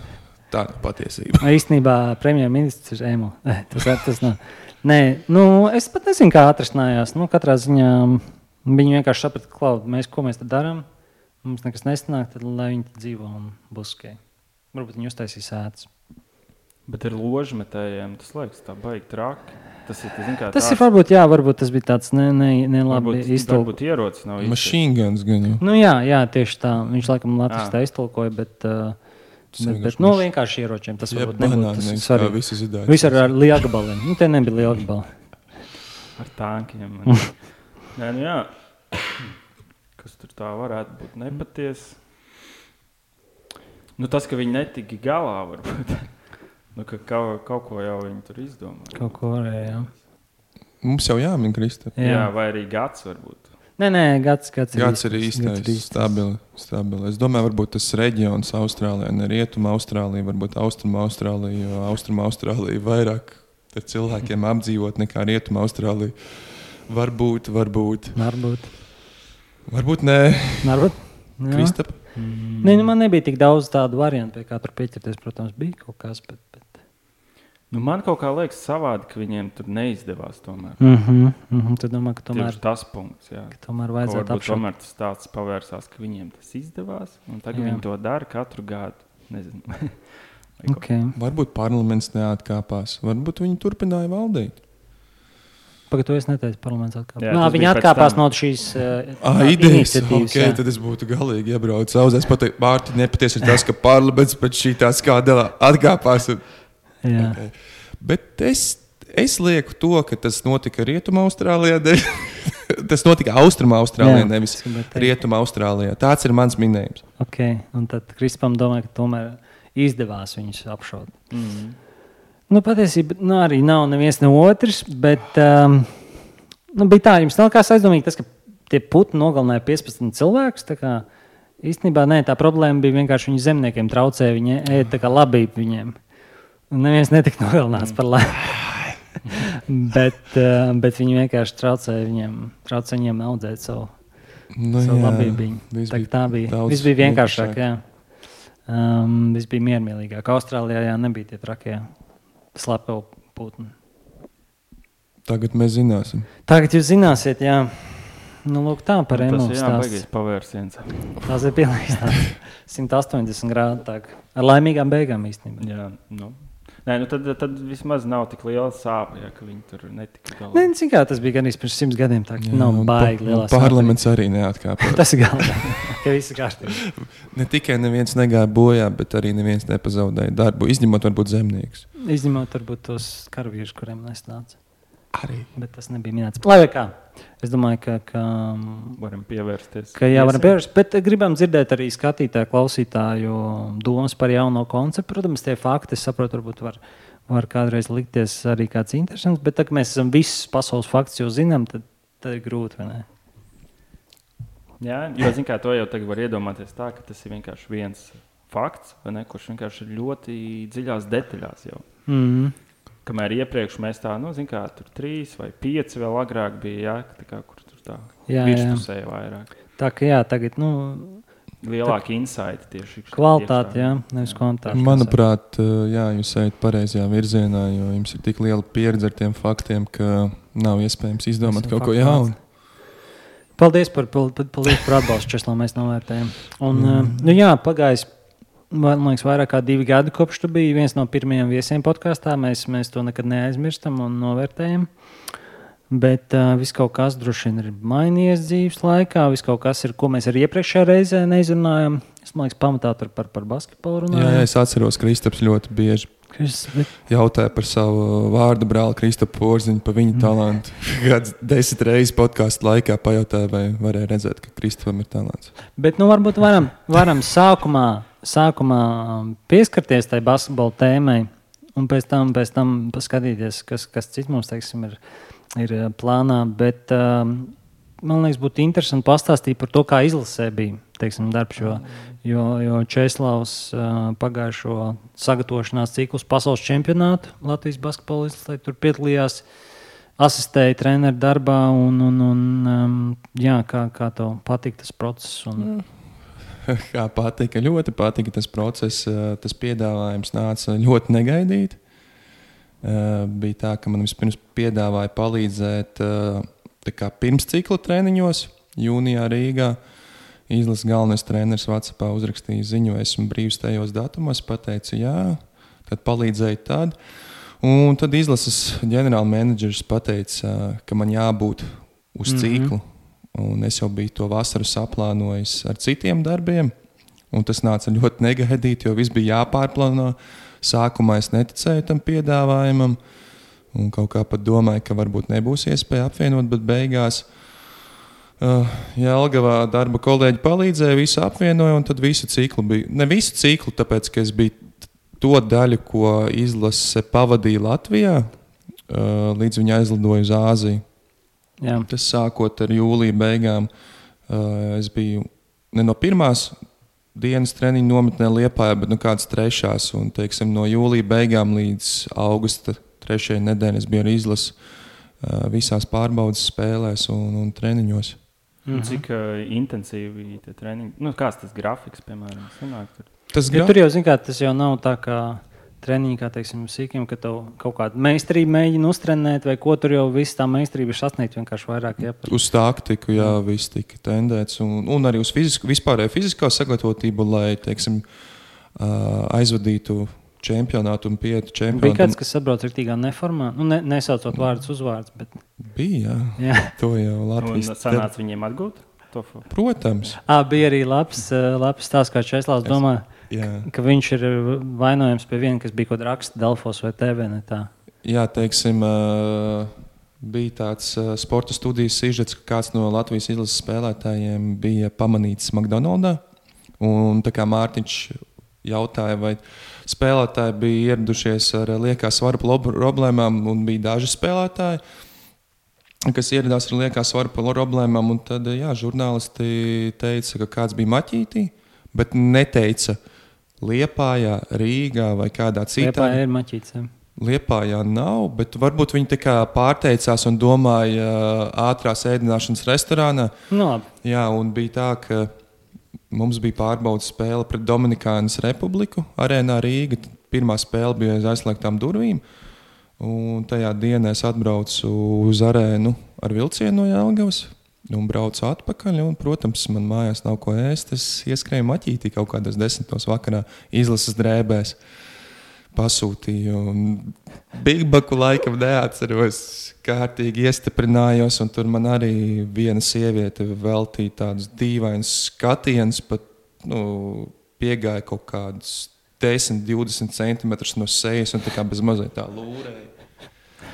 Speaker 3: tā ir patiesība.
Speaker 2: Īstenībā premjerministrs ir emo. Nē, tas, tas nav. Nē, nu, es pat nezinu, kā atrisinājās. Nu, katrā ziņā viņi vienkārši saprata, ka mēs, ko mēs darām. Mums nekas nesanāk, tad lai viņi dzīvo un būs ok. Varbūt viņi uztaisīs ēdas.
Speaker 1: Bet ar ložmetējiem tas liekas tā baigi traki. Tas ir, zin,
Speaker 2: tas tās... ir varbūt, jā, varbūt tas bija tāds nelabi ne, ne iztulkots.
Speaker 1: Varbūt ierocis nav īsti.
Speaker 3: Machine guns gan jau.
Speaker 2: Nu, jā, jā, tieši tā. Viņš laikam Latvijas tā iztulkoja, bet, uh, bet, bet nu, vienkārši ieročiem tas varbūt nebūtu tas svarīgi.
Speaker 3: Visi zidāji.
Speaker 2: Visi ar, ar lielgabaliem. Nu, tie nebija lielgabali.
Speaker 1: ar tankiem. Nē, nu jā. Kas tur tā varētu būt nepatiesi? Nu, tas, ka viņi netika galā, varbūt. Nu, ka kaut, kaut ko jau viņi tur izdomāja.
Speaker 2: Kaut ko varēja.
Speaker 3: Mums jau jāmin, Krista.
Speaker 1: Jā. jā, vai arī gads varbūt.
Speaker 2: Nē, nē, gads, gads
Speaker 3: ir gads īstais. Ir īstais, ir stabili, stabili. Es domāju, varbūt tas reģions Austrālijā, ne rietuma Austrālija, varbūt austruma Austrālija, jo austruma Austrālija vairāk cilvēkiem apdzīvot nekā rietuma Austrālija. Varbūt, varbūt.
Speaker 2: Varbūt.
Speaker 3: Varbūt nē.
Speaker 2: Varbūt.
Speaker 3: Kristap.
Speaker 2: Mm. Ne, nu man nebija tik daudz tādu variantu, pie kā tur pieķerties. Protams, bija kaut kas, bet, bet
Speaker 1: Nu, man kaut kā liekas, savādi, ka viņiem tur neizdevās. Tomēr.
Speaker 2: Mm -hmm, mm -hmm. Tad domāju, ka tomēr
Speaker 1: Tieši tas punkts. Jā.
Speaker 2: Tomēr vajadzētu apšaut.
Speaker 1: Tomēr tas tāds pavērsās, ka viņiem tas izdevās. Tagad jā. viņi to dara katru gadu. Nezinu.
Speaker 2: okay.
Speaker 3: Varbūt parlaments neatkāpās. Varbūt viņi turpināja valdīt.
Speaker 2: Pagaidā, es neteicu, parlaments atkāpās. Jā, Nā, viņi atkāpās no šīs uh,
Speaker 3: ah, idejas. Okay, tad es būtu galīgi iebraucis auzēs. Pateikt, Mārtiņ, nepatiesi ir tas, ka parlaments pēc šī tā skādēlā atkāpās. Un... Okay. Bet es, es lieku to, ka tas notika Rietumā, Austrālijā. tas notika Austrumā, Austrālijā, Jā, nevis Rietumā, Austrālijā. Tāds ir mans minējums.
Speaker 2: Okay. Un tad Krispam domāja, ka tomēr izdevās viņus apšaut. Mm. Nu, patiesībā nu, arī nav neviens no otrs, bet um, nu, bija tā, jums nav kāds aizdomīgi tas, ka tie putni nogalināja 15 cilvēkus. Īstenībā nē, tā problēma bija vienkārši viņu zemniekiem traucēja viņi ēst labību viņiem. Neviens netika nogalināts par laimi. bet, uh, bet viņi vienkārši traucēja viņiem, traucēja viņiem audzēt savu, nu, savu labību. Tā, tā bija. Viss bija vienkāršāk. Jā. Um, viss bija miermīlīgāk. Austrālijā jā, nebija tie trakie slepeni putni.
Speaker 3: Tagad mēs zināsim.
Speaker 2: Tagad jūs zināsiet, jā. Nu, lūk, tā par
Speaker 1: emociju. Tas ir pavērsiens.
Speaker 2: Tas ir pilnīgi 180 grādi. Ar laimīgām beigām īstenībā.
Speaker 1: Jā, nu. Nē, nu tad, tad vismaz nav tik liela sāpe, ja viņi tur netika galā.
Speaker 2: Nē, cik kā tas bija gan pirms simts gadiem. Tā jā, nav baigi liela
Speaker 3: sāpe. Parlaments arī neatkāpās.
Speaker 2: tas ir galvenais, ka viss ir kārtībā.
Speaker 3: ne tikai neviens negāja bojā, bet arī neviens nepazaudēja darbu, izņemot varbūt zemniekus.
Speaker 2: Izņemot varbūt tos karavīrus, kuriem nesnāca.
Speaker 3: Arī.
Speaker 2: Bet tas nebija minēts. Lai kā. Es domāju, ka, ka
Speaker 1: varam pievērsties.
Speaker 2: Ka, jā, varam pievērsties. Bet gribam dzirdēt arī skatītāju, klausītāju domas par jauno konceptu. Protams, tie fakti, es saprotu, varbūt var, var kādreiz likties arī kāds interesants. Bet, tā, mēs esam visus pasaules faktus jau zinām, tad, tad ir grūti.
Speaker 1: Jā, jo zin, kā, to jau tagad var iedomāties tā, ka tas ir vienkārši viens fakts, ne, kurš vienkārši ir ļoti dziļās detaļās jau.
Speaker 2: Mm -hmm.
Speaker 1: Kamēr iepriekš mēs tā, nu, zinām, kā tur trīs vai pieci vēl agrāk bija, jā, tā kā, kur tur tā
Speaker 2: jā,
Speaker 1: virspusēji vairāk.
Speaker 2: Tā kā jā, tagad, nu,
Speaker 1: lielāka insighta tieši
Speaker 2: Kvalitāte,
Speaker 1: tieši tā.
Speaker 2: jā, nevis kvantitāte.
Speaker 3: Manuprāt, uh, jā, jūs ejat pareizajā virzienā, jo jums ir tik liela pieredze ar tiem faktiem, ka nav iespējams izdomāt kaut ko jaunu.
Speaker 2: Paldies par, pal- pal- paldies par atbalstu, Česlav, mēs novērtējam. Un,
Speaker 3: Mm.
Speaker 2: mm. nu, jā, pagājis, man liekas, vairāk kā divi gadi, kopš tu biji viens no pirmajiem viesiem podkāstā. Mēs, mēs to nekad neaizmirstam un novērtējam. Bet uh, viss kaut kas droši vien ir mainījies dzīves laikā. Viss kaut kas ir, ko mēs arī iepriekšējā reizē neizrunājām. Es domāju, pamatā tur par, par basketbolu
Speaker 3: Jā,
Speaker 2: runājām.
Speaker 3: jā, es atceros, ka Kristaps ļoti bieži
Speaker 2: Kas, bet,
Speaker 3: jautāja par savu vārdu brāli Kristapu Porziņu, par viņa talantu. Kāds desmit reizes podkāstu laikā pajautāja, vai varēja redzēt, ka Kristapam ir talants.
Speaker 2: Bet nu, varbūt varam, varam sākumā, sākumā pieskarties tai basketbola tēmai, un pēc tam, pēc tam paskatīties, kas, kas cits mums teiksim, ir, ir eh, plānā. Bet, um, man liekas, būtu interesanti pastāstīt par to, kā izlasē bija teiksim, darbs. Jo, jo, jo Čēslavs uh, pagājušo sagatavošanās ciklus pasaules čempionātu Latvijas basketbola izlasē tur piedalījās. Asistēja treneru darbā, un, un, un um, jā, kā, kā tev patīk tas process. Un,
Speaker 3: Kā patika, ļoti patika tas process. Tas piedāvājums nāca ļoti negaidīti. Bija tā, ka man vispirms piedāvāja palīdzēt pirms cikla treniņos, jūnijā Rīgā. Izlases galvenais treneris Vācijā uzrakstīja ziņu, esmu brīvs tajos datumos, pateica, jā, tad palīdzēja tad. Un tad izlases ģenerālmenedžers pateica, ka man jābūt uz
Speaker 2: Mhm.
Speaker 3: ciklu. Un es jau biju to vasaru saplānojis ar citiem darbiem. Un tas nāca ļoti negaidīti, jo viss bija jāpārplāno. Sākumā es neticēju tam piedāvājumam. Un kaut kā pat domāju, ka varbūt nebūs iespēja apvienot, bet beigās uh, Jālgavā darba kolēģi palīdzēja, visu apvienoja, un tad visu ciklu bija. Ne visu ciklu, tāpēc, ka es biju to daļu, ko izlase pavadīja Latvijā, uh, līdz viņa aizlidoja uz Āziju.
Speaker 2: Jā.
Speaker 3: Tas sākot ar jūlija beigām, uh, es biju ne no pirmās dienas treniņa nometnē Liepājā, bet no kādas trešās. Un, teiksim, no jūlija beigām līdz augusta trešajai nedēļai es biju ar izlasi uh, visās pārbaudas spēlēs un, un treniņos.
Speaker 2: Mhm.
Speaker 1: Cik uh, intensīvi tie treniņi, nu, kāds tas grafiks, piemēram, sanāk tur?
Speaker 3: Tas
Speaker 2: Jo
Speaker 3: gan
Speaker 2: tur jau, zin, kā, tas jau nav tā kā treniņš, kā teiksim, sīkiem, ka tev kaut kāda meistarība mēģina uztrenēt, vai ko tur jau viss tā meistarība ir sasniegta vienkārši vairāk. Jā, par-
Speaker 3: uz taktiku, jā, viss tika tendēts. Un, un arī uz fizisku, vispārēju fizisko sagatavotību, lai, teiksim, aizvadītu čempionātu un pietu
Speaker 2: Bija
Speaker 3: čempionātu.
Speaker 2: kāds, kas saprot rīktīgā neformā, nu, ne, nesaucot vārdus uzvārdus, bet
Speaker 3: Bija, jā.
Speaker 2: jā.
Speaker 3: To jau
Speaker 1: Un
Speaker 3: Latvijas
Speaker 1: sanāca viņiem atgūt to fa-
Speaker 3: Protams,
Speaker 2: À, bija arī labs, labs stāsts, kā Česlavs
Speaker 3: Es-
Speaker 2: domā,
Speaker 3: jā.
Speaker 2: ka viņš ir vainojams pie viena, kas bija kaut kāda raksta Delfos vai TV. ne tā.
Speaker 3: jā, teiksim, uh, bija tāds uh, sporta studijas sižets, ka kāds no Latvijas izlases spēlētājiem bija pamanīts McDonald's. Un tā kā Mārtiņš jautāja, vai spēlētāji bija ieradušies ar liekā svara problēmām, un bija daži spēlētāji, kas ieradās ar liekā svara problēmām. Tad jā, žurnālisti teica, ka kāds bija maķītī, bet neteica Liepājā, Rīgā vai kādā citā.
Speaker 2: Liepā ir maķīts. jā.
Speaker 3: Liepājā nav, bet varbūt viņi tā kā pārteicās un domāja ātrās ēdināšanas restorānā.
Speaker 2: Nu, labi.
Speaker 3: Jā, un bija tā, ka mums bija pārbaudas spēle pret Dominikānas Republiku arēnā Rīga. Pirmā spēle bija aiz aizslēgtām durvīm. Un tajā dienā es atbraucu uz arēnu ar vilcienu no Jālgavas. Un braucu atpakaļ. Un, protams, man mājās nav ko ēst. Es ieskrēju maķītī kaut kādos desmitos vakarā, izlases drēbēs. Pasūtīju. un Bigbaku laikam neatceros. Kārtīgi iestiprinājos, un tur man arī viena sieviete veltīja tādus dīvainus skatienus, pat nu, piegāja kaut kādus 10, 20 centimetrus no sejas un tā kā bez mazliet tā lūrēja.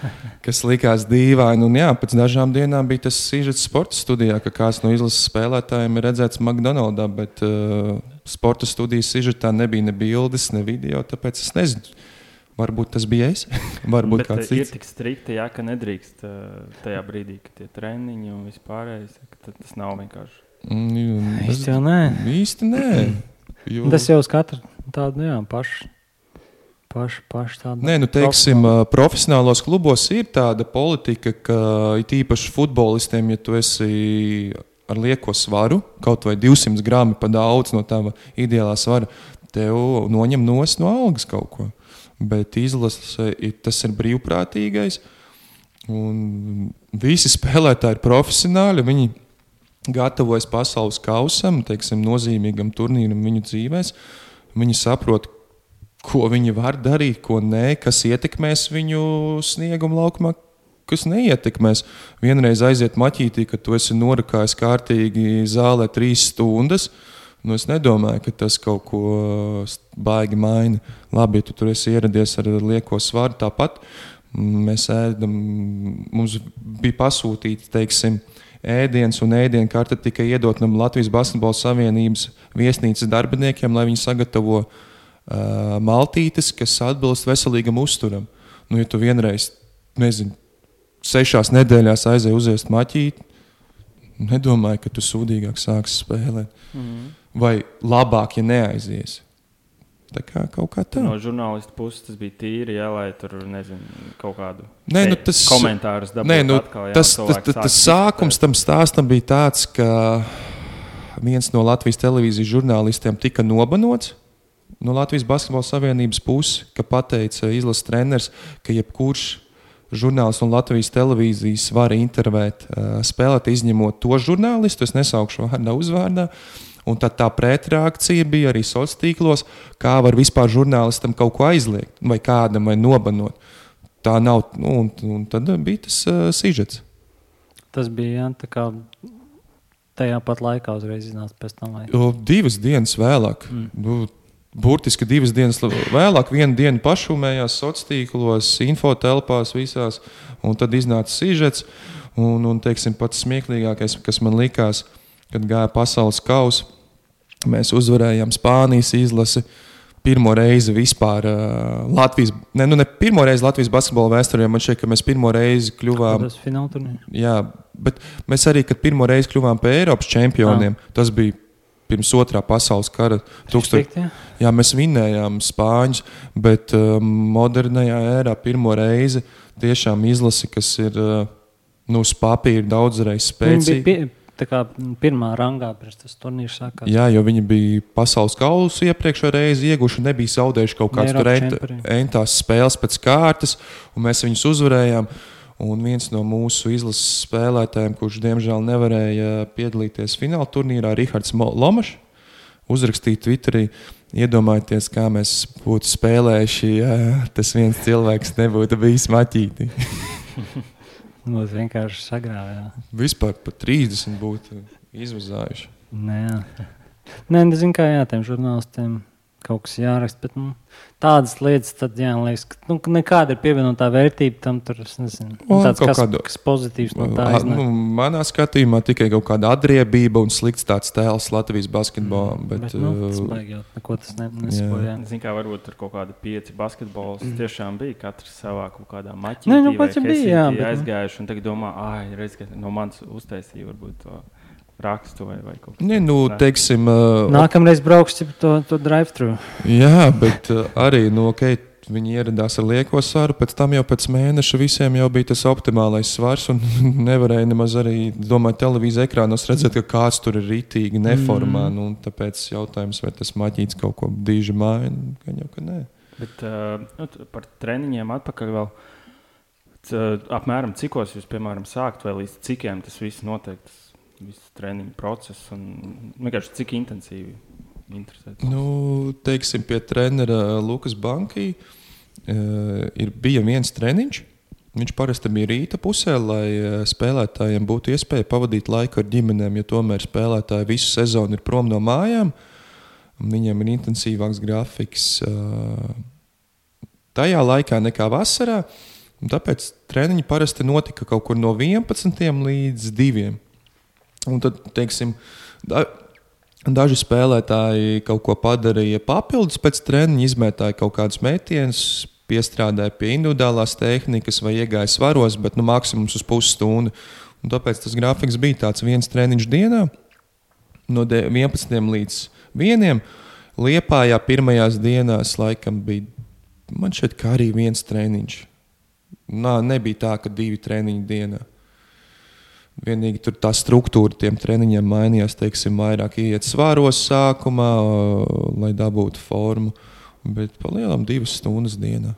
Speaker 3: Kas likās dīvaini. Un, jā, pēc dažām dienām bija tas sižets sporta studijā, ka kāds no izlases spēlētājiem ir redzēts McDonald's, bet uh, sporta studijas sižetā nebija ne bildes, ne video. Tāpēc es nezinu, varbūt tas bija es, varbūt
Speaker 1: Bet,
Speaker 3: kāds
Speaker 1: uh, ir
Speaker 3: cits.
Speaker 1: tik strikti, jā, ka nedrīkst uh, tajā brīdī, kad tie treniņi un vispārējais, tas nav vienkārši.
Speaker 3: Mm,
Speaker 2: Īsti jau nē.
Speaker 3: Īsti nē. Jo...
Speaker 2: Tas jau uz katru tādu nu jā, pašu. Pašu, pašu tādu
Speaker 3: Nē, nu, teiksim, profesionālos klubos ir tāda politika, ka it īpaši futbolistiem, ja tu esi ar lieko svaru, kaut vai 200 gramu pa daudz no tava ideālā svara, tev noņem nos no algas kaut ko. Bet izlase tas ir brīvprātīgais. Un visi spēlētāji ir profesionāļi. Viņi gatavojas pasaules kausam, teiksim, nozīmīgam turnīram viņu dzīvēm. Viņi saprot, ko viņi var darīt, ko nē, kas ietekmēs viņu sniegumu laukumā, kas neietekmēs. Vienreiz aiziet maķītī, ka tu esi norakājis kārtīgi zālē trīs stundas. Nu, es nedomāju, ka tas kaut ko baigi maina. Labi, ja tu tur esi ieradies ar lieko svaru, tāpat mēs ēdam. Mums bija pasūtīts, teiksim, ēdienas un ēdienu karte tika iedot no Latvijas Basketbola Savienības viesnīcas darbiniekiem, lai viņi sagatavo uh, maltītes, kas atbilst veselīgam uzturam. Nu, ja tu vienreiz, nezinu, sešās nedēļās aizēju uziest maķīti, nedomāju, ka tu sūdīgāk sāksi spēlēt. Mm. Vai labāk, ja neaizies. Tā kā kaut kā tā.
Speaker 1: No žurnālista puses tas bija tīri, jā, lai tur nezinu, kaut kādu
Speaker 3: nē, nu, tas,
Speaker 1: komentārus dabūtu.
Speaker 3: Nē, nu,
Speaker 1: atkal, jā,
Speaker 3: tas, tas, tas, tas sākums tam stāstam bija tāds, ka viens no Latvijas televīzijas žurnālistiem tika nobanots. No Latvijas Basketbola Savienības puses, ka pateica izlases treneris, ka jebkurš žurnālists un Latvijas televīzijas var intervēt, spēlēt, izņemot to žurnālistu. Es nesaukšu vārdā uzvārdā. Un tad tā pretreakcija bija arī sociālos tīklos, kā var vispār žurnālistam kaut ko aizliegt, vai kādam vai nobanot. Tā nav, nu, un, un tad bija tas uh, sižets.
Speaker 2: Tas bija jā, tā kā tajā pat laikā uzreiz iznāca pēc tam. Vai...
Speaker 3: Divas dienas vēlāk. Mm. Nu, burtiski divas dienas vēlāk, vienu dienu pašumējās sociālos tīklos, infotelpās visās, un tad iznāca sižets. Un, un teiksim, pats smieklīgākais, kas man likās, kad gāja pasaules kausa, mēs uzvarējām Spānijas izlasi. Pirmo reizi vispār uh, Latvijas, ne, nu ne pirmo reizi Latvijas basketbola vēsturē, man šķiet, ka mēs pirmo reizi kļuvām.
Speaker 2: Tas fināla turnīrs.
Speaker 3: Jā, bet mēs arī, kad pirmo reizi kļuvām par Eiropas čempioniem, ah. tas bija pirms otrā pasaules kara. Tūkstoš... Jā. mēs vinējām Spāņus, bet uh, modernajā ērā pirmo reizi tiešām izlasi, kas ir uh, nu, uz papīra daudzreiz spēcīga.
Speaker 2: Pirmā rangā pirms tas turnīrs sākās.
Speaker 3: Jā, jo viņi bija pasaules kausu iepriekšējā reizē ieguvuši, nebija zaudējuši kaut kādas entās spēles pēc kārtas, un mēs viņus uzvarējām. Un viens no mūsu izlases spēlētājiem, kurš diemžēl nevarēja piedalīties fināla turnīrā, Rahards Lomačs, uzrakstīja Twitterī, iedomājieties, kā mēs būtu spēlējuši, ja tas viens cilvēks nebūtu bijis maķītī.
Speaker 2: Mums vienkārši sagrāvā.
Speaker 3: Vispār pat 30 būtu izvazājuši.
Speaker 2: Nē, Nē nezinu, kā jā, tiem žurnālistiem kaut kas jāraksta. Bet, nu, tādas lietas, tad jāliekas, ka nu, nekāda ir pievienotā vērtība tam. Tur, nezinu, nu, tāds, kas, kādu, kas pozitīvs no tā
Speaker 3: ir. Nu, manā skatījumā tikai kaut kāda adriebība un slikts tāds tēls Latvijas basketbolam.
Speaker 2: Mm, bet, bet, nu, tas baigi jau neko tas ne, nesakoja.
Speaker 1: Zinu, kā varbūt tur kaut kādi pieci basketbols mm. tiešām bija katrs savā kaut kādā maķī.
Speaker 2: Nē, nu, pats bija, jā. Bet,
Speaker 1: nu. aizgājuši un tagad domā, ah, reiz, ka no manis uztaisīja varbūt to rakstu vai, vai kaut ko
Speaker 3: tādu. Nu, teiksim, uh,
Speaker 2: Nākamreiz brauks to, to drive-thru.
Speaker 3: Jā, bet uh, arī no nu, okay, viņi ieradās ar lieko svaru. Pēc tam jau pēc mēneša visiem jau bija tas optimālais svars. Nevarēja nemaz arī, domāju, televīzijas ekrānos redzēt, ka kāds tur ir rītīgi neformā. Mm. Nu, tāpēc jautājums, vai tas maģīts kaut ko dīži maina, gan jau ka nē.
Speaker 1: Bet uh, nu, par treniņiem atpakaļ vēl. Apmēram cikos jūs, piemēram, sākat, vai līdz cikiem tas viss notiek? Visu treniņu procesu un vienkārši cik intensīvi interesēts?
Speaker 3: Nu, teiksim, pie trenera Lukas Banki uh, ir bija viens treniņš. Viņš parasti bija rīta pusē, lai uh, spēlētājiem būtu iespēja pavadīt laiku ar ģimenēm, jo tomēr spēlētāji visu sezonu ir prom no mājām. Viņiem ir intensīvāks grafiks uh, tajā laikā nekā vasarā. Tāpēc treniņi parasti notika kaut kur no 11 līdz 2. Un tad, teiksim, da, daži spēlētāji kaut ko padarīja papildus pēc treniņa, izmētāja kaut kādus metienus, piestrādāja pie individuālās tehnikas vai iegāja svaros, bet nu, maksimums uz pusstundu. Un tāpēc tas grafiks bija tāds viens treniņš dienā, no 11 līdz 1. Liepājā pirmajās dienās laikam bija, man šķiet, ka arī viens treniņš. Nā, nebija tā, ka divi treniņi dienā. Vienīgi tur tā struktūra tiem treniņiem mainījās. Teiksim, vairāk iet svāros sākumā, lai dabūtu formu. Bet palielinām divas stundas dienā.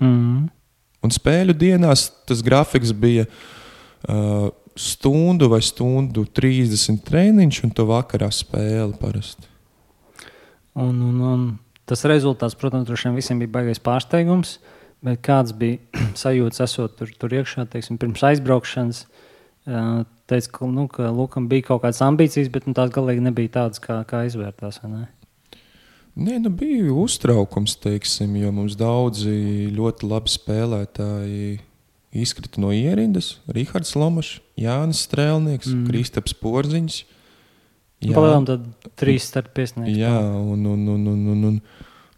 Speaker 2: Mm.
Speaker 3: Un spēļu dienās tas grafiks bija uh, stundu vai stundu 30 treniņš, un to vakarā spēle parasti.
Speaker 2: Un, un, un tas rezultāts, protams, visiem bija baisais pārsteigums. Bet kāds bija sajūta, esot tur, tur iekšā, teiksim, pirms aizbraukšanas? Uh, teica, ka, nu, ka Lukam bija kaut kādas ambīcijas, bet nu, tās galīgi nebija tādas, kā, kā izvērtās. Ne?
Speaker 3: Nē, nu bija uztraukums, teiksim, jo mums daudzi ļoti labi spēlētāji izkrita no ierindas. Rihards Lomačs, Jānis Strēlnieks, mm. Kristaps Porziņš.
Speaker 2: Jā, Palēlām tad trīs starp piesniegts.
Speaker 3: Jā, un, un, un, un, un, un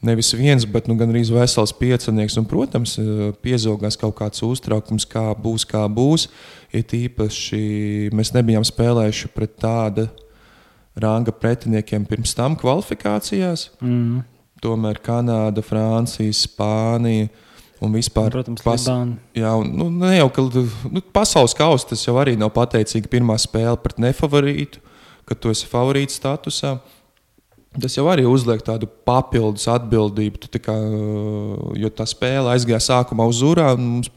Speaker 3: nevis viens, bet nu, gan arī vesels piecinieks. Un, protams, piezogās kaut kāds uztraukums, kā būs, kā būs. Ir īpaši mēs nebijām spēlējuši pret tādu ranga pretiniekiem pirms tam kvalifikācijās.
Speaker 2: Mm.
Speaker 3: Tomēr Kanāda, Francija, Spānija. Un vispār,
Speaker 2: protams,
Speaker 3: pas, jā, un, nu, ne jau ka nu, pasaules kausa tas jau arī nav pateicīgi. Pirmā spēle pret nefavorītu, kad tu esi favorīta statusā. Tas jau arī uzliek tādu papildus atbildību. Kā, jo tā spēle aizgāja sākumā uz un mums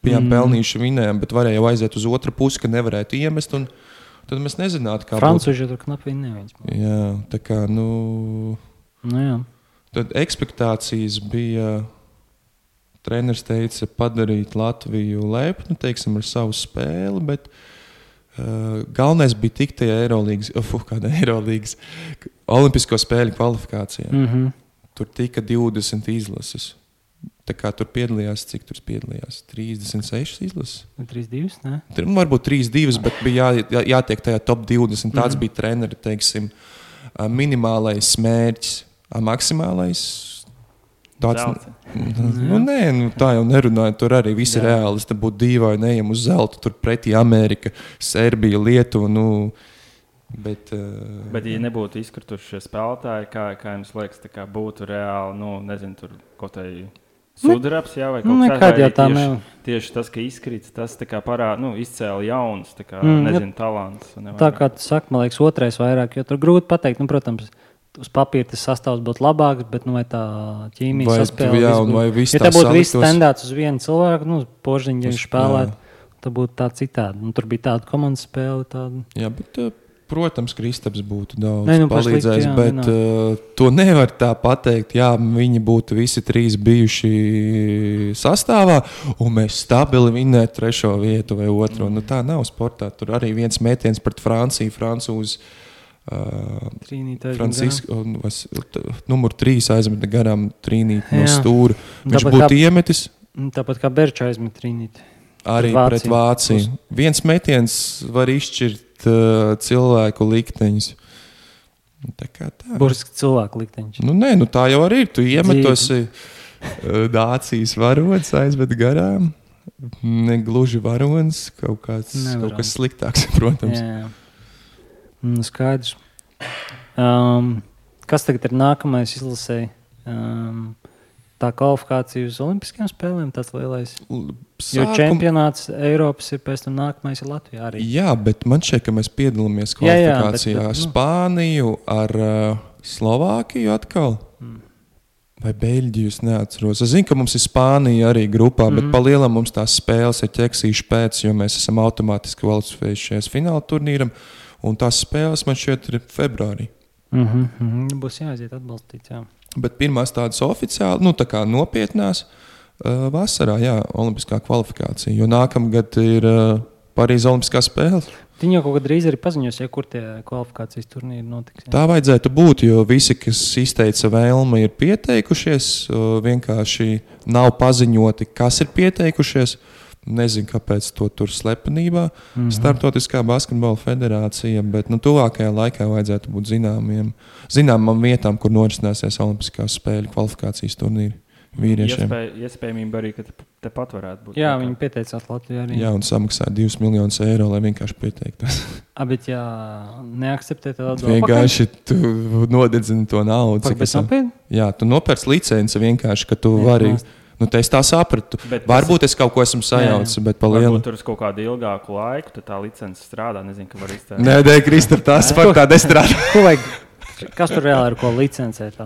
Speaker 3: bijām mm. pelnījuši vinējumi, bet varēja jau aiziet uz otru pusi, ka nevarētu iemest. Un, tad mēs nezinātu, kā
Speaker 2: Francūži tur knapi neviens.
Speaker 3: būtu. Jā, tā kā nu,
Speaker 2: Nu, jā.
Speaker 3: tad expectācijas bija. Treneris teica, padarīt Latviju lepnu teiksim, ar savu spēli, bet uh, galvenais bija tikt tajā Eirolandes, uh, kāda Eirolandes, Olimpisko spēļu kvalifikācijā.
Speaker 2: Mm -hmm.
Speaker 3: Tur tika 20 izlases. Tā kā tur piedalījās, cik tur piedalījās? 36 izlases.
Speaker 2: 3-2. Ne?
Speaker 3: Tur nu, varbūt 3-2, bet bija jā, jā, jātiek tajā top 20. Tāds
Speaker 2: Mhm.
Speaker 3: bija treneris, teiksim, ā, minimālais mērķis, maksimālais. Tāds, nu, nē, nu, tā jau nerunāja. Tur arī viss ir
Speaker 1: Jā.
Speaker 3: reāli. Tas būtu dīvaini, ejam uz zelta. Tur pretī Amerika, Serbija, Lietuva. Nu, bet, uh,
Speaker 1: Bet, ja nebūtu izkrituši šie spēlētāji, kā, kā jums liekas, tā kā būtu reāli, nu, nezinu, tur kaut kādā sudrabs, jā, vai kaut kas
Speaker 2: nekad jau tā
Speaker 1: tieši, tieši tas, ka izkrits, tas kā parāda, nu, izcēla jauns, tā kā,
Speaker 2: Mm,
Speaker 1: nezinu, talants. un ne
Speaker 2: Tā kā tu saki, man liekas, otrais vairāk, jo tur grūti pateikt. Nu, protams, uz papīra tas sastāvs būtu labāks, bet nu, vai tā ķīmija saspēle
Speaker 3: jā, un vai viss
Speaker 2: Ja
Speaker 3: tā
Speaker 2: būtu viss standārts uz vienu cilvēku, nu,
Speaker 3: Tas-
Speaker 2: viņš spēlētu,
Speaker 3: jā.
Speaker 2: tad būtu tā citādi. Nu, tur bija tāda komandas spēle. Tāda.
Speaker 3: Jā, bet, uh, protams, Kristaps būtu daudz
Speaker 2: Nē, nu,
Speaker 3: palīdzējis,
Speaker 2: jā,
Speaker 3: bet uh, to nevar tā pateikt. Jā, viņi būtu visi trīs bijuši sastāvā, un mēs stabili vinnētu trešo vietu vai otro. Mm. Nu, tā nav sportā. Tur arī viens metiens pret Franciju, Francūzi. Uh, Nu, t- numur trīs aizmeta garām trīnīt no stūra. Viņš
Speaker 2: Tāpat
Speaker 3: būtu
Speaker 2: kā-
Speaker 3: iemetis
Speaker 2: Nu, Tāpat kā Berča aizmet trīnīti.
Speaker 3: arī
Speaker 2: Vāciju.
Speaker 3: pret Vāciju. Viens metiens var izšķirt uh, cilvēku likteņus. Tā kā tā.
Speaker 2: Burtiski cilvēku likteņš.
Speaker 3: Nu, nē, nu tā jau arī ir. Tu iemet
Speaker 2: Dzīve.
Speaker 3: tos uh, Dācijas varonis, aizved garām. Ne gluži varonis, kaut, kāds, kaut kas sliktāks, protams.
Speaker 2: Jā, jā. Nu, skaidrs. Um, kas tagad ir nākamais izlasē? Um, tā kvalifikācija uz Olimpiskajām spēlēm, tas lielais.
Speaker 3: L-
Speaker 2: Jo
Speaker 3: sākum-
Speaker 2: čempionāts Eiropas ir pēc tam nākamais ir Latvijā arī.
Speaker 3: Jā, bet man šķiet, ka mēs piedalāmies
Speaker 2: Jā, jā, bet-
Speaker 3: kvalifikācijā
Speaker 2: bet,
Speaker 3: ar
Speaker 2: nu.
Speaker 3: Spāniju, ar uh, Slovākiju atkal.
Speaker 2: Mm.
Speaker 3: Vai Beļģiju? Es neatceros. Es zinu, ka mums ir Spānija arī grupā, mm. bet
Speaker 2: Mhm.
Speaker 3: palielam mums tās spēles ir ķeksīšas pēc, jo mēs esam automātiski kvalificējušies fināla turnīram. Un tās spēles man šķiet ir februārī.
Speaker 2: Mm -hmm, mm -hmm. Būs jāaiziet atbalstīt. Jā.
Speaker 3: Bet pirmās tādas oficiāli, nu tā kā nopietnās, uh, vasarā, jā, olimpiskā kvalifikācija. Jo nākamgad ir uh, Parīzes Olimpiskās spēles.
Speaker 2: Viņi jau kaut kad drīz arī paziņos, ja kur tie kvalifikācijas turnīri notiks. jā.
Speaker 3: Tā vajadzētu būt, jo visi, kas izteica vēlmi, ir pieteikušies. uh, Vienkārši nav paziņoti, kas ir pieteikušies. Nezinu, kāpēc to tur slepenībā. Mm. -hmm. Startautiskā basketbola federācija, bet nu, tuvākajā laikā vajadzētu būt zināmiem, zināmām vietām, kur norisināsies Olimpiskās spēļu kvalifikācijas turnīri vīriešiem.
Speaker 1: Iespēj, iespējamība arī, ka te- tepat varētu būt.
Speaker 2: Jā, viņi pieteicās Latvijā arī.
Speaker 3: Jā, un samaksāja 2 miljonus eiro, lai vienkārši pieteiktos.
Speaker 2: Bet, ja neakceptē, tad
Speaker 3: vienkārši tu nodedzini to naudu.
Speaker 2: Pak,
Speaker 3: cik
Speaker 2: bet
Speaker 3: es-
Speaker 2: nopietni?
Speaker 3: Jā, tu nopērci licenci vienkārši, ka tu
Speaker 2: Jā,
Speaker 3: vari
Speaker 2: nāc.
Speaker 3: Nu, te es tā sapratu.
Speaker 1: Bet tas-
Speaker 3: Varbūt es kaut ko esmu sajaucis, bet pa lielu.
Speaker 1: Varbūt tur uz kaut kādu ilgāku laiku tad tā licence strādā. Nezinu, ka var izteikt.
Speaker 3: Nē, nē, Kristap, tas faktā nestrādā.
Speaker 2: Ko vajag? Kas tur reāli ir ko licencēt?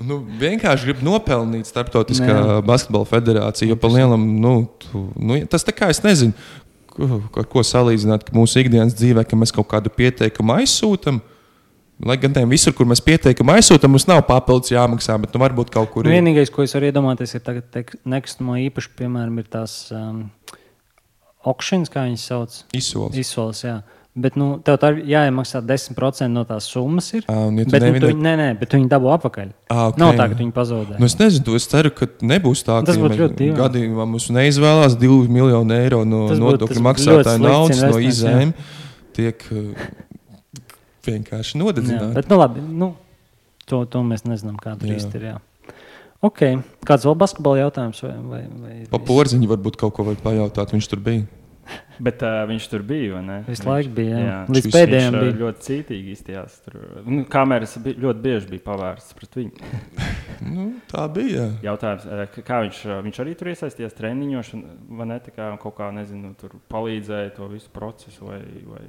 Speaker 3: Nu, vienkārši grib nopelnīt starptautiskā
Speaker 2: Jā.
Speaker 3: basketbola federācija. Jo pa lielam, nu, tu, nu, tas tā kā es nezinu, ko, ar ko salīdzināt ka mūsu ikdienas dzīvē, ka mēs kaut kādu pieteikumu aizsūtām. Lai gan tiem visur, kur mēs pieteikumu aizsūtām, mums nav papildus jāmaksā, bet nu, varbūt kaut kur
Speaker 2: Nu, vienīgais, ko es varu iedomāties, ir tagad tek- nekustamo īpašu, piemēram, ir tās um, aukšanas, kā viņas sauc.
Speaker 3: Izsoles.
Speaker 2: Izsoles, jā. Bet nu, tev tā ir jāiemaksā 10% no tās summas. Ir,
Speaker 3: un ja
Speaker 2: bet, nu,
Speaker 3: nevini-
Speaker 2: tu, viņu- nē, nē, bet viņi dabū atpakaļ.
Speaker 3: Ā, ok.
Speaker 2: Nav tā, ka viņi pazaudē.
Speaker 3: Nu, es nezinu, to es ceru, ka nebūs tā, ka
Speaker 2: būtu
Speaker 3: ja gadījumā mums neizvēlās 2 miljonu eiro no nodokļu maksātāju naudas, no izēm. Tiek uh, vienkārši
Speaker 2: Jā,
Speaker 3: nodedzināti.
Speaker 2: bet, nu, labi, nu, to, to mēs nezinām, kāda
Speaker 3: Jā.
Speaker 2: īsti ir. Jā. Okay. Kāds vēl basketbola jautājums? Vai, vai, vai
Speaker 3: Pa porziņu varbūt kaut ko vajag pajautāt, viņš tur bija.
Speaker 1: Bet uh, viņš tur bija. vai ne?
Speaker 2: Visu laiku bija, jā. Līdz
Speaker 3: Viņš-
Speaker 2: pēdējiem
Speaker 1: viņš,
Speaker 2: bija.
Speaker 1: ļoti cītīgi. Tur nu, kameras bi- ļoti bieži bija pavērstas pret viņu.
Speaker 3: Nu, tā bija. jā.
Speaker 1: Jautājums, kā viņš, viņš arī tur iesaistījās treniņos, un, vai ne? Kā kaut kā nezinu, tur palīdzēja to visu procesu, vai, vai,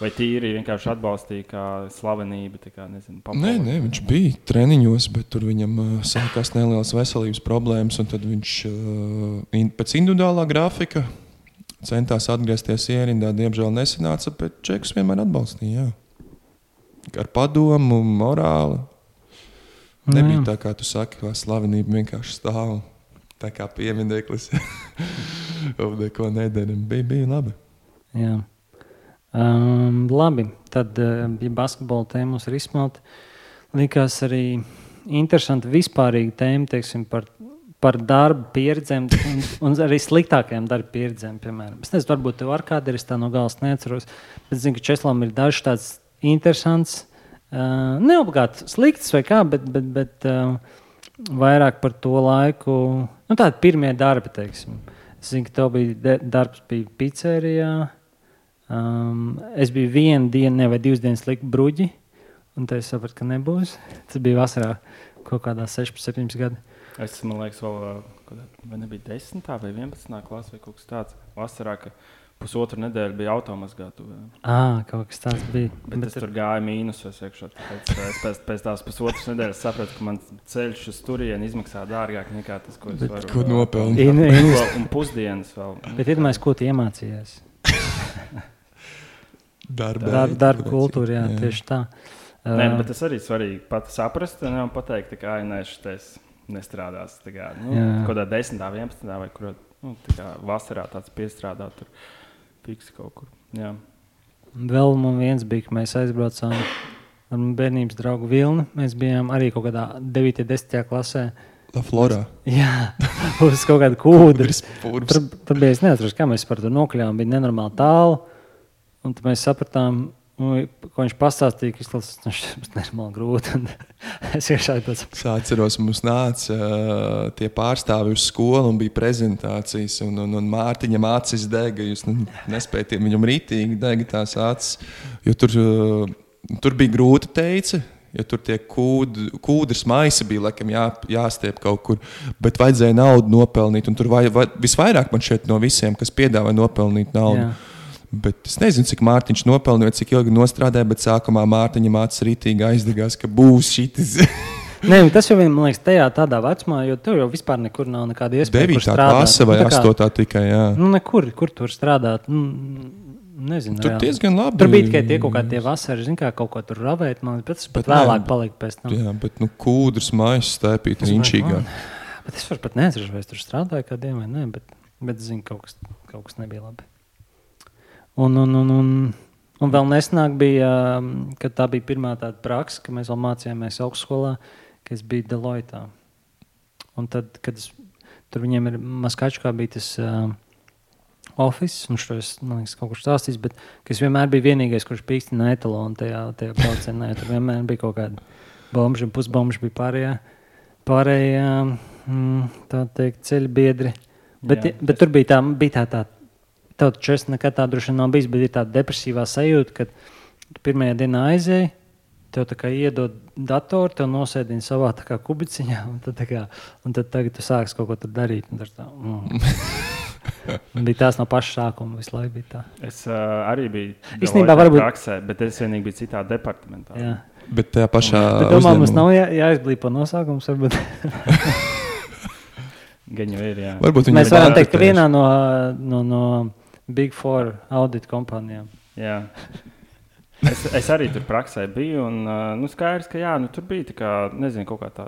Speaker 1: vai tīri vienkārši atbalstīja kā slavenība. Kā, nezinu,
Speaker 3: Nē, nē, viņš bija treniņos, bet tur viņam uh, sākās nelielas veselības problēmas. un Tad viņš uh, in, pēc individuālā grafika centās atgriezties ierindā. Diemžēl nesanāca, bet Čekus vienmēr atbalstīja. Jā. Ar padomu, morāli. Nebija
Speaker 2: Nu jā.
Speaker 3: tā, kā tu saki, ka slavenība vienkārši stāv. Tā kā piemineklis. Un neko nedaram. Bija, bija labi.
Speaker 2: Jā. Um, labi, tad uh, bija basketbola tēma, mums ir izsmelta. Likās arī interesanti vispārīga tēma teiksim, par, par darba pieredzēm un, un arī sliktākajām darba pieredzēm. Piemēram. Es nezinu, varbūt tev ar kādu ir tā no galas neatceros, bet zinu, ka Česlam ir dažs tāds interesants, uh, neobligāti slikts vai kā, bet, bet, bet uh, vairāk par to laiku, nu tādi pirmie darbi, teiksim. Es zinu, ka tev bija darbs bija pizzerijā. Um, es biju vienu dienu, ne, vai divas dienas likt bruģi, un tad es sapratu, ka nebūs. Tas bija vasarā kaut kādā 16, 17 gadi.
Speaker 1: Es man liekas, vēl, vai nebija 10. vai 11. klasē vai kaut kas tāds. Vasarā, ka pusotru nedēļu bija automazgātuvē.
Speaker 2: Ah, kaut kas tāds bija.
Speaker 1: Bet, bet es tur gāju mīnusos iekšā. Es pēc, pēc tās pusotras nedēļas sapratu, ka man ceļš uz turieni izmaksā dārgāk nekā tas, ko es
Speaker 3: Bet
Speaker 1: varu.
Speaker 2: in-
Speaker 1: un pusdienas vēl.
Speaker 2: Bet iedomājieties, ko tu iemācījies.
Speaker 3: Darba,
Speaker 2: Darba, darba kultūra, jā, jā, tieši tā.
Speaker 1: Nē,
Speaker 2: Uh,
Speaker 1: bet tas arī svarīgi pat saprast, un pateikt, tā kā nē, šis nestrādās. Tā kā, nu, kaut kādā 10, 11 vai kur nu, tā vasarā tāds piestrādāt, tur fiks kaut kur. Jā.
Speaker 2: Vēl man viens bija, ka mēs aizbraucām ar bērnības draugu Vilni. Mēs bijām arī kaut kādā 9, 10 klasē.
Speaker 3: La Florā.
Speaker 2: Jā, uz kaut kāda kūdra. Tur bija es neatceros, kā mēs par to nokļuvām. Bija nenormāli tālu. Un tad mēs sapratām, nu, ko viņš pastāstīja, ka tas nenormāli grūti. Un es.
Speaker 3: Es atceros, mums nāca uh, tie pārstāvji uz skolu un bija prezentācijas. Un, un, un Mārtiņam acis dega. Jūs nu, nespējat, viņam rītīgi dega tās acis. Jo tur, uh, tur bija grūti teica. Jo tur tie kūd, kūdras maisi bija laikam, jā, jāstiep kaut kur, bet vajadzēja naudu nopelnīt. un Tur vai, vai, visvairāk man šeit no visiem, kas piedāvāja nopelnīt naudu.
Speaker 2: Jā.
Speaker 3: Bet es nezinu, cik Mārtiņš nopelnīja, cik ilgi strādāja, bet sākumā Mārtiņam acis rītīgi aizdegās, ka būs šis.
Speaker 2: Nē, tas jau man liekas, tajā tādā vecumā, jo tur jau vispār nekur nav nekāda iespēja. kur
Speaker 3: 9.
Speaker 2: strādāt.
Speaker 3: klase vai
Speaker 2: Nu, kā-
Speaker 3: 8. tikai. Jā.
Speaker 2: Nu, nekur, kur tur strādāt. Nu, nezinu.
Speaker 3: Tur
Speaker 2: reāli.
Speaker 3: diezgan labi.
Speaker 2: Tur bija tikai tie kaut kādi vasaras, kā kaut ko tur ravēt. Man liekas, bet
Speaker 3: Bet nē,
Speaker 2: vēlāk palika pēc tam.
Speaker 3: Jā, bet nu, kūdras
Speaker 2: Es
Speaker 3: riņķīgā.
Speaker 2: man- Bet es varu pat neatceros, vai es tur strādāju kādiem vai nē, bet, bet zinu, kaut kas, kaut kas nebija labi. Un, un, un, un, un vēl nesenāk bija, um, kad tā bija pirmā tāda praksa, ka mēs vēl mācījāmies augstskolā, ka es biju Deloitte. Un tad, kad es, tur viņiem ir maskačkā bija tas uh, oficiāls, un šo es, man liekas, kaut kur stāstījis, bet es vienmēr biju vienīgais, kurš pīkstina etalonu tajā, tajā braucienā. Tur vienmēr bija kaut kāda bomba, un pusbomba bija pārējā. Pārējā mm, tā teikt, ceļu biedri. Bet,
Speaker 1: Jā,
Speaker 2: bet tur bija tā, bija tā, tā tev taču es nekad tā droši nav bijis, bet ir tāda depresīvā sajūta, ka pirmajā dienā aizēji, tev tā kā iedod datoru, tev nosēdina savā kā kubiciņā, un tad, kā, un tad tagad tu sāksi kaut ko darīt. un Tā, mm. bija tās no paša sākuma, visu laiku bija tā.
Speaker 1: Es uh, arī biju
Speaker 2: Īstenībā varbūt-
Speaker 1: praksē, bet es vienīgi biju citā departamentā.
Speaker 2: Jā.
Speaker 3: Bet tajā pašā
Speaker 2: Bet domā, mums
Speaker 3: uzņēmumā-
Speaker 2: nav jā, jāizblīpo nosaukums. Varbūt.
Speaker 1: Gan jau ir. Jā.
Speaker 3: Varbūt
Speaker 2: Mēs varam teikt, ka vienā no, no, no Big Four audit kompānijām.
Speaker 1: Jā. Es, es arī tur praksē biju. Un, uh, nu, skaidrs, ka jā, nu, tur bija tā kā, nezinu, kaut kā tā.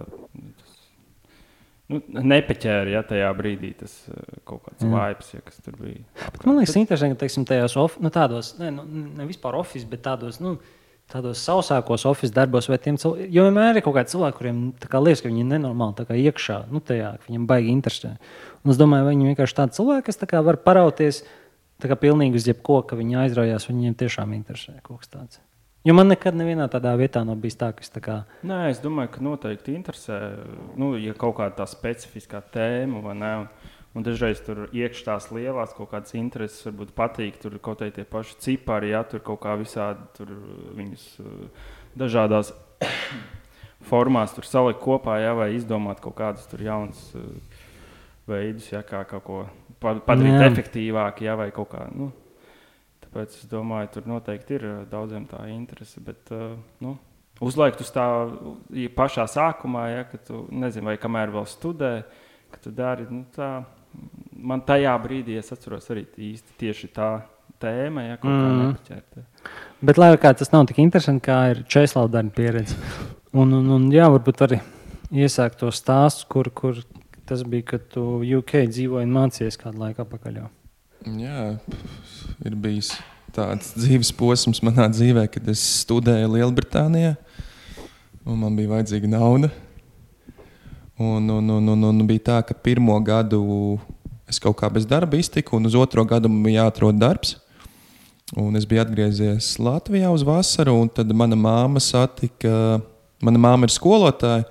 Speaker 1: Nu, nepaķēra ja, tajā brīdī tas uh, kaut kāds
Speaker 2: Jā.
Speaker 1: vibes, ja, kas tur bija.
Speaker 2: Bet Man liekas, interesanti, ka teiksim, tajos of, nu, tādos, ne, nu, ne vispār oficiālos, bet tādos, nu, tādos sausākos oficiālos darbos, vai tiem cilvēkiem, jo vienmēr ir kaut kādi cilvēki, kuriem tā kā liekas, ka viņi ir nenormāli tā kā iekšā, nu, tajā, ka viņiem baigi interesē. Un es domāju, viņi vienkārši tādi cilvēki, kas tā kā var parauties tā kā pilnīgi uz jebko, ka viņi aizraujās, viņiem tiešām interesē kaut kas tāds. Jo man nekad nevienā tādā vietā nav bijis tā, ka es tā kā.
Speaker 1: Nē, es domāju, ka noteikti interesē, nu, ja kaut kāda tā specifiskā tēma vai ne. Un, un dažreiz tur iekšā tās lielās kaut kādas intereses, varbūt patīk. Tur kaut kādi tie paši cipari, ja tur kaut kā visādi tur viņus uh, dažādās formās tur salikt kopā, ja, vai izdomāt kaut kādus tur jaunus uh, veidus, ja, kā kaut ko pa- padarīt
Speaker 2: Jā.
Speaker 1: efektīvāku, ja, vai kaut kā. Nu, Tāpēc es domāju, tur noteikti ir daudziem tā interese. Bet, nu, uzliekt uz tā i- pašā sākumā, ja, kad tu nezini, vai kamēr vēl studē, ka tu dari nu, tā. Man tajā brīdī, es atceros, arī īsti tieši tā tēma, ja kaut kā
Speaker 2: Mhm.
Speaker 1: nepaķerta.
Speaker 2: Bet, lai kā tas nav tik interesanti, kā ir Čēslava darba pieredze. Un, un, un jā, varbūt arī iesākt to stāstu, kur, kur tas bija, kad tu UK dzīvoji un mācījies kādu laiku atpakaļ. Jau.
Speaker 3: Jā, ir bijis tāds dzīves posms manā dzīvē, kad es studēju Lielbritānijā. un Man bija vajadzīga nauda. Un, un, un, un, un bija tā, ka pirmo gadu es kaut kā bez darba iztiku, un uz otro gadu man bija jāatrod darbs. Un es biju atgriezies Latvijā uz vasaru, un tad mana māma satika, mana māma ir skolotāja.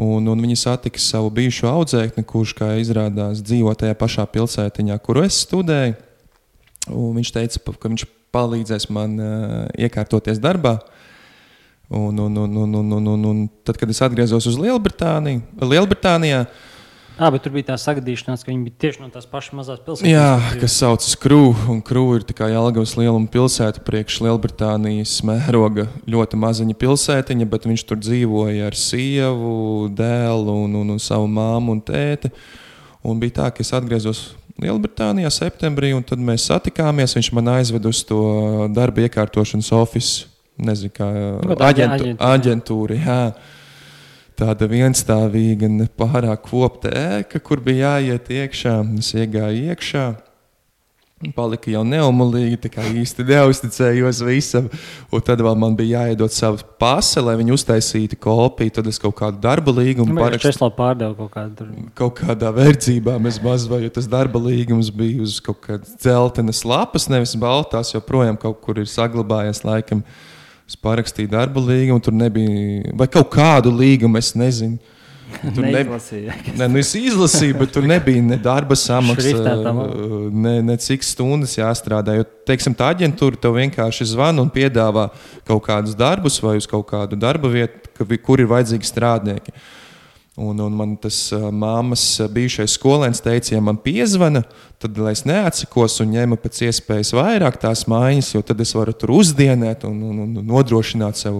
Speaker 3: Un, un viņa satika savu bijušo audzēkni, kurš, kā izrādās, dzīvo tajā pašā pilsētiņā, kur es studēju. Un viņš teica, ka viņš palīdzēs man uh, iekārtoties darbā. Un, un, un, un, un, un, un, tad, kad es atgriezos uz Lielbritāniju, Lielbritānijā,
Speaker 2: Ah, bet tur bija tā sagadīšanās, ka viņi bija tieši no tās pašas mazās pilsētas.
Speaker 3: jā, kas saucas Krūva, un Krūva ir kā Jālgavas lieluma pilsēta, priekš Lielbritānijas mēroga ļoti maziņa pilsētiņa, bet viņš tur dzīvoja ar sievu, dēlu un, un, un savu māmu un tēti. Un bija tā, ka es atgriezos Lielbritānijā septembrī, un tad mēs satikāmies. Viņš man aizveda uz to darba iekārtošanas oficiālu. Nezinu, kā
Speaker 2: Nu,
Speaker 3: aģentu,
Speaker 2: aģentūra.
Speaker 3: Jā. Tāda vienstāvīga, ne pārāk kopta ēka, kur bija jāiet iekšā. Es iegāju iekšā. Palika jau neumolīgi, tā kā īsti neusticējos visam. Un tad vēl man bija jāiedod savu pasi, lai viņi uztaisītu kopiju. Tad es kaut kādu darba līgumu
Speaker 2: Nu,
Speaker 3: parakstīju
Speaker 2: Čēslava pārdeva kaut kādu
Speaker 3: kaut kādā verdzībā mēs mazliet, jo tas darba līgums bija uz kaut kādas dzeltenas lapas, nevis baltās, joprojām kaut kur ir saglabājies laikam. Es parakstīju darba līgumu, tur nebija, vai kaut kādu līgumu, es nezinu. Tur nebija. Nē, nu es izlasīju, bet tur nebija ne darba samaksa,
Speaker 2: Šriftētā
Speaker 3: ne, ne cik stundas jāstrādā. Jo, teiksim, tā aģentūra tev vienkārši zvana un piedāvā kaut kādus darbus vai uz kaut kādu darba vietu, kur ir vajadzīgi strādnieki. Un, un man tas māmas bijušais skolēns teica, ja man piezvana, tad lai es neatsakos un ņemu pēc iespējas vairāk tās mājas, jo tad es varu tur uzdienēt un, un, un nodrošināt sev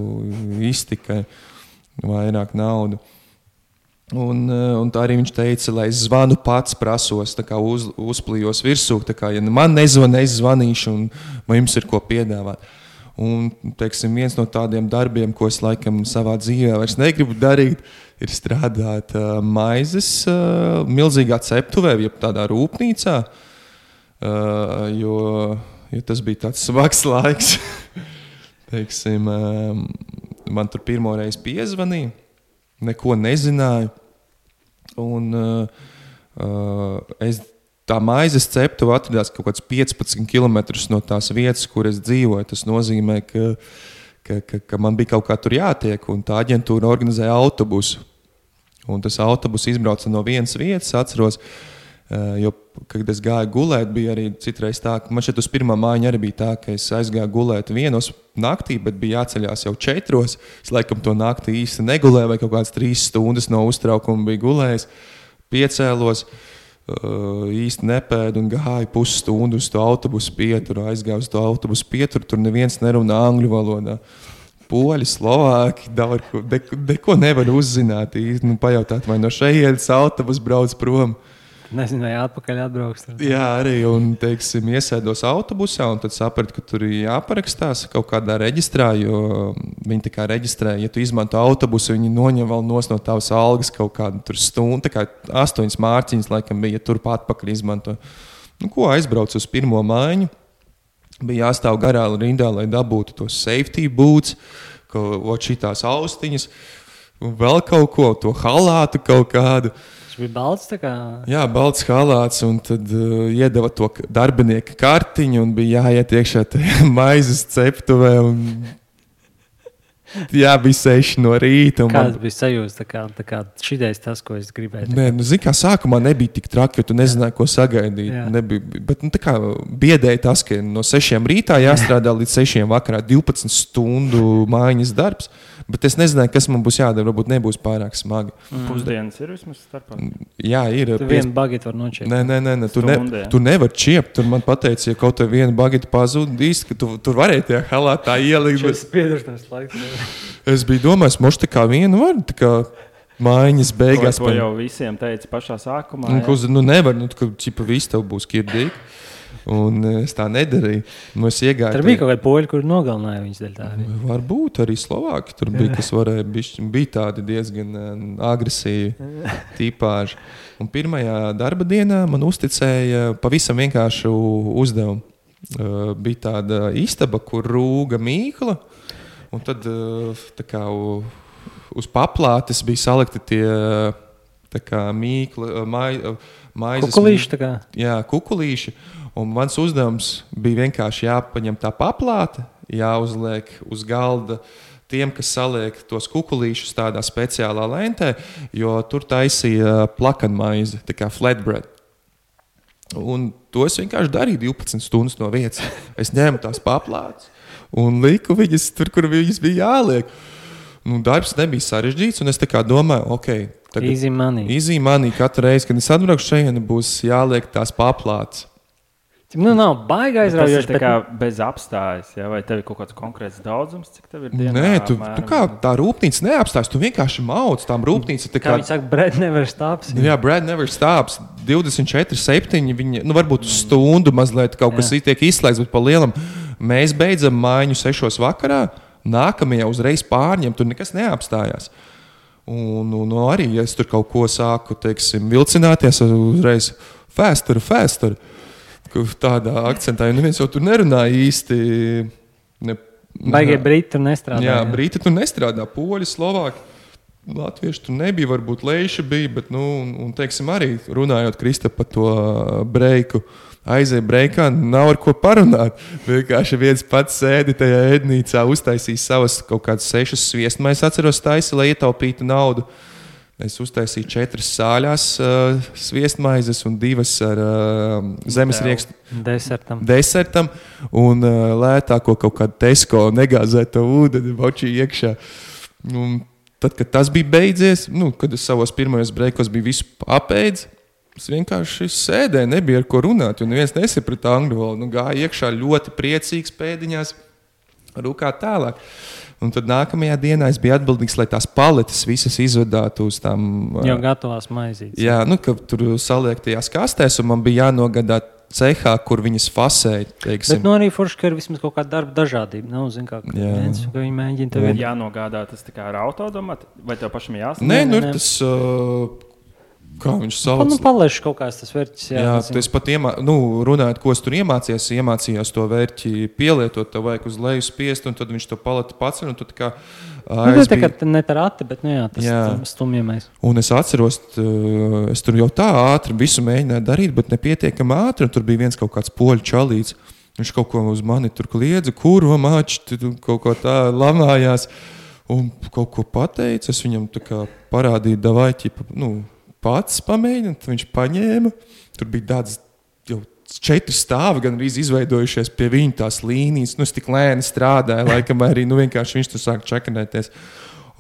Speaker 3: iztikai vairāk naudas. Un, un tā arī viņš teica, lai es zvanu pats, prasos, uz, uzplījos virsū. Kā, ja man nezvanīja, es zvanīšu, un vai jums ir ko piedāvāt. Un, teiksim, viens no tādiem darbiem, ko es laikam savā dzīvē vairs negribu darīt, ir strādāt uh, maizes uh, milzīgā ceptuvē, jeb tādā rūpnīcā. Uh, jo, jo tas bija tāds smags laiks. teiksim, um, man tur pirmo reizi piezvanīja, neko nezināju. Un, uh, uh, es, tā maizes ceptuve atradās kaut kāds 15 km no tās vietas, kur es dzīvoju. Tas nozīmē, ka, ka, ka, ka man bija kaut kā tur jātiek, un tā aģentūra organizēja autobusu. Un tas autobus izbrauca no vienas vietas, atceros, Uh, jo, kad es gāju gulēt, bija arī citreiz tā, ka man šeit uz pirmā mājiņa arī bija tā, ka es aizgāju gulēt vienos naktī, bet bija jāceļās jau četros. Es laikam to naktī īsti negulēju, vai kaut kādas trīs stundas no uztraukuma bija gulējis. Piecēlos, uh, īsti nepēdu un gāju pusstundu uz to autobusu pieturu. Aizgāju uz to autobusu pieturu, tur neviens nerunā angļu valodā. Poļi, Slovāki, neko, nevar uzzināt. Nu, pajautāt, vai no šejienes autobus brauc prom. Uh,
Speaker 2: Nezinu, vai atpakaļ atbrauks. Tad.
Speaker 3: Jā, arī un, teiksim, iesēdos autobusā, un tad sapratu, ka tur ir jāparakstās kaut kādā reģistrā. Jo viņi tā kā reģistrē, ja tu izmanto autobusu, viņi noņem vēl no tavas algas kaut kādu stundu. Tā kā astoņas mārciņas, laikam, bija ja turpat atpakaļ izmanto. Nu, ko aizbraucu uz pirmo mājiņu? Bija jāstāv garā rindā, lai dabūtu tos safety boots, ko šīs austiņas, un vēl kaut ko, to halātu kaut kādu.
Speaker 2: Viņš bija balts. Kā...
Speaker 3: Jā, balts halāts, un tad uh, iedeva to darbinieka kartiņu, un bija jāiet iekšā tajā maizes ceptuvē. Un... Jā, bija seši no rīta.
Speaker 2: Kāda man... bija sajūta? Tā kā, tā kā šitais tas, ko es gribēju.
Speaker 3: Nē, nu, zini, kā sākumā nebija tik traki, jo tu nezināji, ko sagaidīt. Jā. Nebija, bet nu, kā, biedēja tas, ka no sešiem rītā jāstrādā līdz sešiem vakarā, 12 stundu mājiņas darbs. Bet es nezināju, kas man būs jādara. Varbūt nebūs pārāk smagi.
Speaker 1: Mm. Pusdienas ir vismaz starpā.
Speaker 3: Jā, ir.
Speaker 2: Tur viena bagāta var noķert.
Speaker 3: Nē, nē, nē, nē. Tu, ne, tu nevari čiept. Tur man teica, ja kaut kā viena bagāta pazudīs, ka tu tur varēji tajā halātā ielikt.
Speaker 2: Bet...
Speaker 3: es biju domājis, moš tā kā viena var. Tā kā Mājiņas beigās.
Speaker 1: To jau visiem teica pašā sākumā.
Speaker 3: Nu, uz, nu nevar, nu, ka čipa viss tev būs kirdīgi. Un e, es tā nedarīju. Nu, es iegāju.
Speaker 2: Tur bija kaut kāda poļa, kur nogalināja viņas. Tā arī.
Speaker 3: Varbūt arī Slovāki tur bija, kas varēja būt. Bija tādi diezgan e, agresīvi tīpāži. Un pirmajā darba dienā man uzticēja pavisam vienkāršu uzdevumu. Uh, bija tāda istaba, kur rūga mīkla, un tad kā, uz paplātes bija salikti tie kā, mīkla, mai, maizes.
Speaker 2: Kukulīši.
Speaker 3: Jā, kukulīši. Un mans uzdevums bija vienkārši jāpaņem tā paplāte, jāuzliek uz galda tiem, kas saliek tos kukurūzus tādā speciālā lentē, jo tur taisīja plakanmaizi, tā kā flatbread. Un to es vienkārši darīju 12 stundas no vietas. Es ņēmu tās paplātes un liku viņas tur, kur viņas bija jāliek. Nu, darbs nebija sarežģīts, un es domāju, ok,
Speaker 2: money.
Speaker 3: Easy money. Katru reizi, kad es atbraukšu šeit, būs jāliek tās paplātes.
Speaker 2: Nu, nav baigi aizraujoši.
Speaker 1: Tas ir bet... bez apstājas, ja? vai tev ir kaut kāds konkrēts daudzums, cik tev ir dienā?
Speaker 3: Nē, tu, mēram, tu kā tā rūpnīca neapstājas. Tu vienkārši mauc tām rūpnīcām.
Speaker 2: Kā, kā viņi saka, bread never stops.
Speaker 3: Jā, bread never stops. 24, 7, viņi, nu, varbūt mm. stundu mazliet kaut kas Jā. tiek izslēgts, bet pa lielam mēs beidzam mājiņu 6 vakarā. Nākamajā uzreiz pārņem, tur nekas neapstājās. Un, un, un arī, ja es tur kaut ko sāku, teiksim, vilcināties, uzreiz faster, faster tādā akcentā, jo neviens jau tur nerunāja īsti. Ne,
Speaker 2: Baigie briti tur nestrādā.
Speaker 3: Jā, jā. briti tur nestrādā, poļi, slovāki. Latvieši tur nebija, varbūt leiši bija, bet, nu, un, teiksim, arī runājot Kristap par to breiku, aizēja breikā, nav ar ko parunāt. Vienkārši viens pats sēdi tajā ēdnīcā, uztaisīja savas kaut kādas sešas sviestmaiņas, atceros, taisa, lai ietaupītu naudu. Uh, Es uztaisīju četras sāļās, uh, sviestmaizes un divas ar uh, zemes riekstu
Speaker 2: desertam.
Speaker 3: desertam un uh, lētāko kaut kādu tesko negāzēto ūdeni, bočī iekšā. Un tad, kad tas bija beidzies, nu, kad es savos pirmajos breikos biju visu apēdis, es vienkārši sēdēju, nebija ar ko runāt, jo neviens nesaprata angļu valodu. Nu, gāja iekšā ļoti priecīgs pēdiņās, rūkā tālāk. Un tad nākamajā dienā es biju atbildīgs, lai tās paletes visas izvadātu uz tām
Speaker 2: jau gatavās maizītes.
Speaker 3: Jā, nu, ka tur saliek tajās kastēs, un man bija jānogādā cehā, kur viņas fasēja. Teiksim.
Speaker 2: Bet nu, arī forši, ka ir vismaz kaut kāda darba dažādība. Nav, zin, kā, viens, ka viņi mēģina
Speaker 1: tev. Jānogādā tas kā ar autodomātu, vai tev pašam jāsaka?
Speaker 3: Nē, nu, tas. Uh, Kā viņš sauc?
Speaker 2: Nu, palaiž kaut kāds tas vērķis.
Speaker 3: Jā, jā tas pat iemā... nu, runājot, ko es tur iemācījos, iemācījos to vērķi pielietot, tev vajag uz leju spiest, un tad viņš to palati pats. Un tad kā,
Speaker 2: nu, tas bija tā ne tā rati, bet nu, jā, tas jā. stumjamais.
Speaker 3: Un es atceros, es tur jau tā ātri visu mēģināju darīt, bet nepietiekami ātri. Tur bija viens kaut kāds poļu čalīts. Viņš kaut ko uz mani tur kliedza, kurva mačs, kaut ko tā lamājās. Un kaut ko pateicis, es viņam parādīju, vai ķipa, nu, pats pamēģina. Tad viņš paņēma, tur bija tāds jau četri stāvi, gan arī izveidojušies pie viņa tās līnijas. Nu, es tik lēni strādāju, laikam arī nu, viņš tur sāk čakanēties.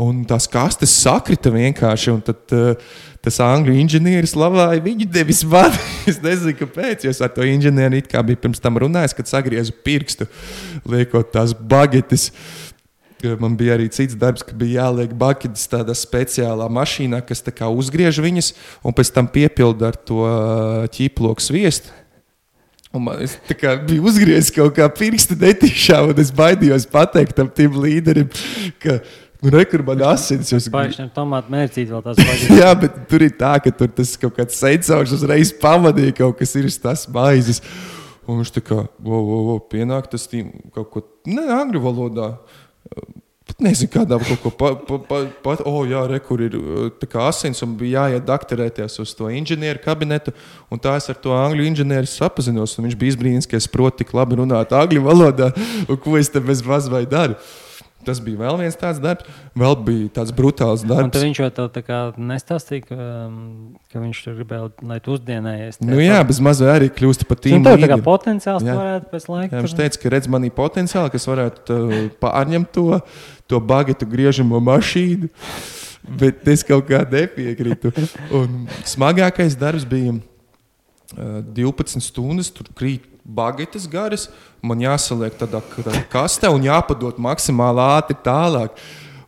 Speaker 3: Un tās kastes sakrita vienkārši. Tad uh, tas angļu inženieris lavāja viņu, nevis man. es nezinu, kāpēc. Es ar to inženieri biju pirms tam runājis, kad sagriezu pirkstu, liekot tās bagetes. Man bija arī cits darbs, ka bija jāliek baketes tādā speciālā mašīnā, kas uzgriež viņas un pēc tam piepilda ar to ķīploku sviestu. Un man kā, bija uzgriezis kaut kā pirksti netīšā, un es baidījos pateikt tam līderim, ka Nu, Rekur man asins. Jūs...
Speaker 2: Pašam tomātu mērcīt vēl tās pašas.
Speaker 3: Jā, bet tur ir tā, ka tur tas kaut kāds sensors uzreiz pamanīja kaut kas ir tas maizes. Un viņš tā kā, wow, wow, wow, pienāk tas tīm, kaut ko, ne, angļu valodā. Nezinu, kādā kaut ko pat, pa, pa, pa, oh, jā, re, kur ir kā asins, un bija jāiet doktorēties uz to inženieru kabinetu. Un tā es ar to angļu inženieri sapazinos, un viņš bija izbrīnīts, ka es protu tik labi runāt angļu valodā, un ko es te bez maz vai daru. Tas bija vēl viens tāds darbs, vēl bija tāds brutāls darbs.
Speaker 2: Viņš jau tā kā nestāstīja, ka, um, ka viņš tur gribēja, lai tu uzdienējies.
Speaker 3: Nu, jā, bez mazā arī kļūst par tīmu.
Speaker 2: Tā kā potenciāls jā. varētu pēc laika.
Speaker 3: Jā, viņš teica, ka redz manī potenciāli, kas varētu uh, pārņemt to, to bagetu griežamo mašīnu, bet es kaut kā nepiekrītu. Un smagākais darbs bija uh, 12 stundas, tur krīt bagetes garas, man jāsaliek tādā kastē un jāpadod maksimāli ātri tālāk.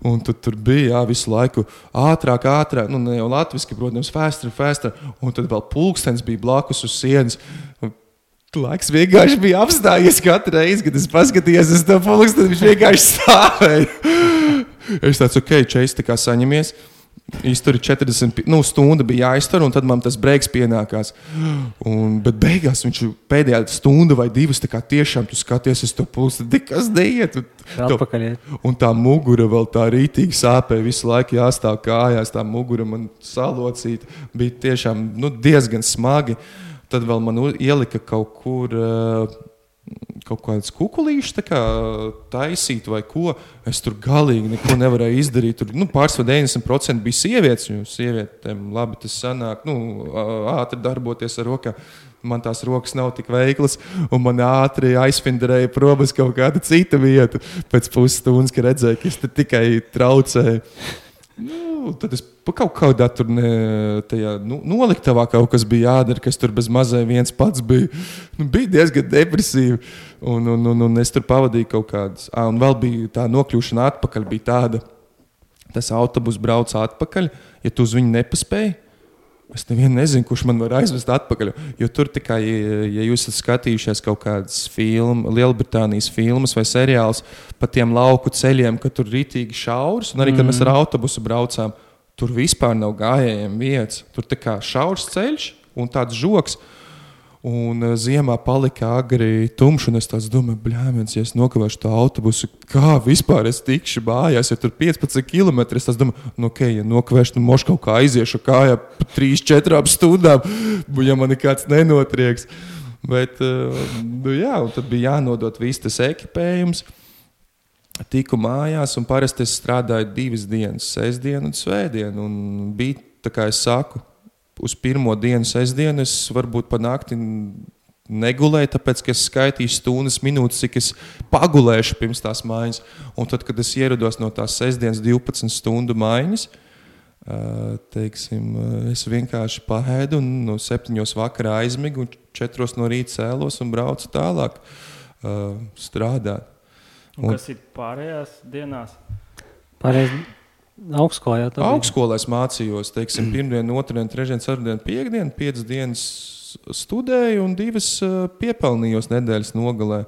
Speaker 3: Un tu, tur bija jā, visu laiku ātrāk, ātrāk, nu, jau latviešu, protams, faster, faster. Un tad vēl pulkstenis bija blakus uz sienas. Laiks vienkārši bija apstājies katru reizi, kad es paskatījos uz to pulksteni. Viņš vienkārši stāvēja. es tāds, ok, čeis, tā kā saņemies. Izturi 40 nu, stundu, bija jāiztur, un tad man tas breiks pienākās. Un, bet beigās viņš pēdējā stunda vai divas tiešām skaties uz to pulsu, kas neiet.
Speaker 2: Un,
Speaker 3: un tā mugura vēl tā rītīgi sāpēja. Visu laiku jāstāv kājās, tā mugura man salocīta. Bija tiešām nu, diezgan smagi. Tad vēl man ielika kaut kur. Uh, kaut kādas kukurūzas kā, taisīt, vai ko. Es tur galīgi neko nevarēju izdarīt. Tur nu, pārsvarā 90% bija sievietes. Jo sievietēm labi tas sanāk, nu, ātri darboties ar rokām. Man tās rokas nav tik veiklas, un man ātri aizfinderēja prom uz kaut kādu citu vietu. Pēc pusstundas, kad redzēju, ka es tikai traucēju. Nu, tad es kaut kādā tur ne, tajā, nu, noliktavā kaut kas bija jādara, kas tur bez mazai viens pats bija. Nu, bija diezgan depresīvi. Un, un, un, un es tur pavadīju kaut kādas. Ah, un vēl bija tā nokļūšana atpakaļ. Bija tāda, tas autobus brauc atpakaļ. Ja tu uz viņu nepaspēji, Es nevienu nezinu, kurš man var aizvest atpakaļ. Jo tur tikai, ja jūs esat skatījušies kaut kādas filmas, Lielbritānijas filmas vai seriālus pa tiem lauku ceļiem, ka tur ir rītīgi šaurs, un arī, kad mm. mēs ar mhm. autobusu braucām, tur vispār nav gājējiem vietas. Tur ir šaurs ceļš un tāds žoks. Un uh, ziemā palika agri tumšs, un es domāju, blēmens, ja es nokavēšu to autobusu, kā vispār es tikšu mājās, ja tur 15 km. Es domāju, nu, ok, ja nokavēšu, nu, mošu kaut kā aiziešu kājā pa 3-4 stundām, ja man nekāds nenotrieks. Bet, uh, nu, jā, un tad bija jānodot viss tas ekipējums. Tiku mājās, un parasti es strādāju divas dienas, sestdienu un svētdienu. Un bija tā, kā es saku, uz pirmo dienu, sestdienu, es varbūt pa nakti negulēju, tāpēc ka es skaitīju stundas, minūtes, cik es pagulēšu pirms tās maiņas. Un tad, kad es ierados no tās sestdienas 12 stundu maiņas, teiksim, es vienkārši pahēdu un no 7 vakarā aizmigu, un 4 no rīta cēlos un braucu tālāk strādāt.
Speaker 1: Un, un kas ir pārējās dienās?
Speaker 2: Pārējās Augstskolā jau tādā
Speaker 3: veidā. Augstskolā es mācījos, teiksim, pirmdienu, otrdienu, trešdienu, ceturtdienu, piekdienu, piecas dienas studēju un divas piepelnījos nedēļas nogalē.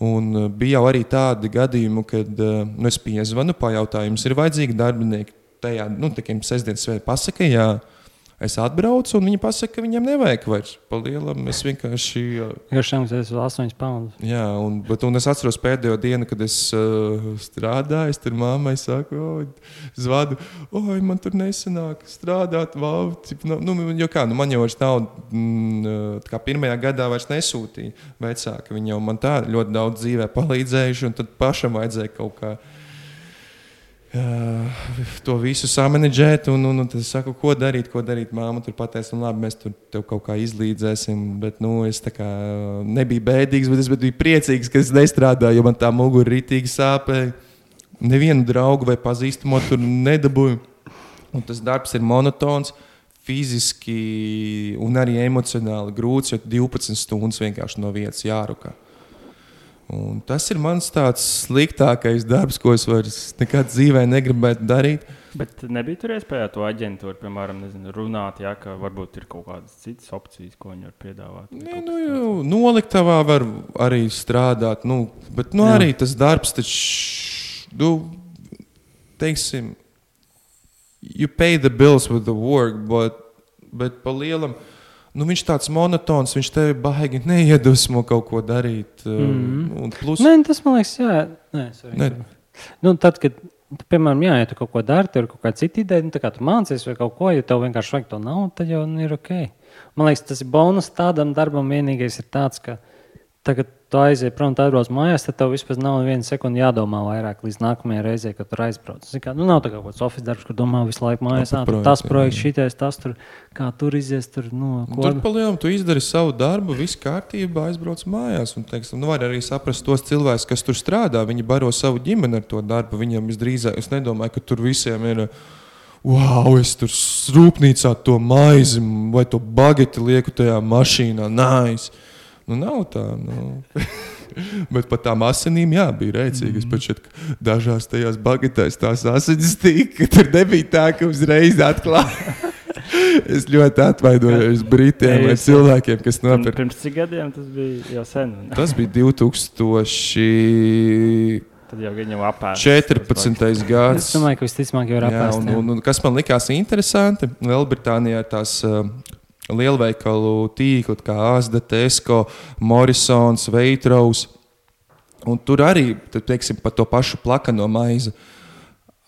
Speaker 3: Un bija jau arī tādi gadījumi, kad nu, es piezvanu, pajautāju, jums ir vajadzīgi darbinieki. Tajā, nu, tā kā sestdienas svētā pasakā, jā, Es atbraucu, un viņi pasaka, ka viņam nevajag vairs. Palielam, es vienkārši.
Speaker 2: Jo šiem tas ir 8 pounds.
Speaker 3: Jā, un, bet, un es atceros pēdējo dienu, kad es uh, strādāju. Es tur mammai saku, oh, zvanu, oi, man tur nesanāk strādāt. Wow, cip, nu, nu, jo kā, nu, man jau vairs nav, mm, kā pirmajā gadā vairs nesūtīja vecāki. Viņi jau man tā ļoti daudz dzīvē palīdzējuši, un tad pašam vajadzēja kaut kā to visu samanģēt. Un, un, un tad es saku, ko darīt, ko darīt. Māma tur pateica, nu, labi, mēs tur tev kaut kā izlīdzēsim. Bet nu, es kā, nebiju bēdīgs, bet es biju priecīgs, ka es nestrādāju, jo man tā mugura rītīgi sāpēja. Nevienu draugu vai pazīstamo tur nedabūju. Un tas darbs ir monotons. Fiziski un arī emocionāli grūts, jo 12 stundas vienkārši no vietas jārukā. Un tas ir mans tāds sliktākais darbs, ko es vairs nekad dzīvē negribētu darīt.
Speaker 1: Bet nebija tur iespēja to aģentūru, piemēram, nezinu, runāt, ja, ka varbūt ir kaut kādas citas opcijas, ko viņi var piedāvāt.
Speaker 3: Nē, nu, jau, noliktavā var arī strādāt, nu, bet nu, arī tas darbs, taču, nu, teiksim, you pay the bills with the work, but, bet pa lielam. Nu, viņš tāds monotons, viņš tevi baigi neiedvesmo kaut ko darīt. Mm. Plus...
Speaker 2: Nē, tas man liekas, jā, Nē, Nē. Nu, tad, kad, piemēram, jā, ja tu kaut ko dari, tur ir kaut kāda cita ideja, nu, kā tu mācies vai kaut ko, ja tev vienkārši vajag to naudu, tad jau ir ok. Man liekas, tas ir bonus tādam darbam. Vienīgais ir tāds, ka tagad tu aizies prom, tu aizbrauc mājās, tad tev vispār nav viena sekunde jādomā vairāk līdz nākamajai reizei, kad tur aizbrauc. Kā, nu, nav tā kā kaut kāds oficiāls darbs, kur domā visu laiku mājās, ah, projekts, tas projekts, šitais, tas tur, kā tur izies. Tur, nu,
Speaker 3: ko... tur palielam, tu izdari savu darbu, viss kārtībā, aizbrauc mājās. Un, teiksim, nu, var arī saprast tos cilvēkus, kas tur strādā. Viņi baro savu ģimeni ar to darbu. Viņiem visdrīzāk, es nedomāju, ka tur visiem ir. Wow, es tur rūpnīcā to maizi vai to bageti lieku tajā mašīnā. Nice. Nu, nav tā. Nu. Bet par tām asinīm, jā, bija rēcīgi. Mm -hmm. Šeit dažās tajās bagatēs tās asinis tika, ka tur nebija tā, ka uzreiz atklāja. es ļoti atvainojos Britiem vai cilvēkiem, kas nopirka.
Speaker 1: Pirms cik gadiem tas bija jau sen?
Speaker 3: tas bija 2000.
Speaker 1: Tad jau viņam apēst.
Speaker 3: 14. gads.
Speaker 2: Es domāju, ka visticamāk jau ir apēst.
Speaker 3: Un, un, un, kas man likās interesanti, Lielbritānijā tās uh, lielveikalu tīkli, kā Asda, Tesco, Morrisons, Veitraus. Un tur arī teiksim, par to pašu plakano maizi.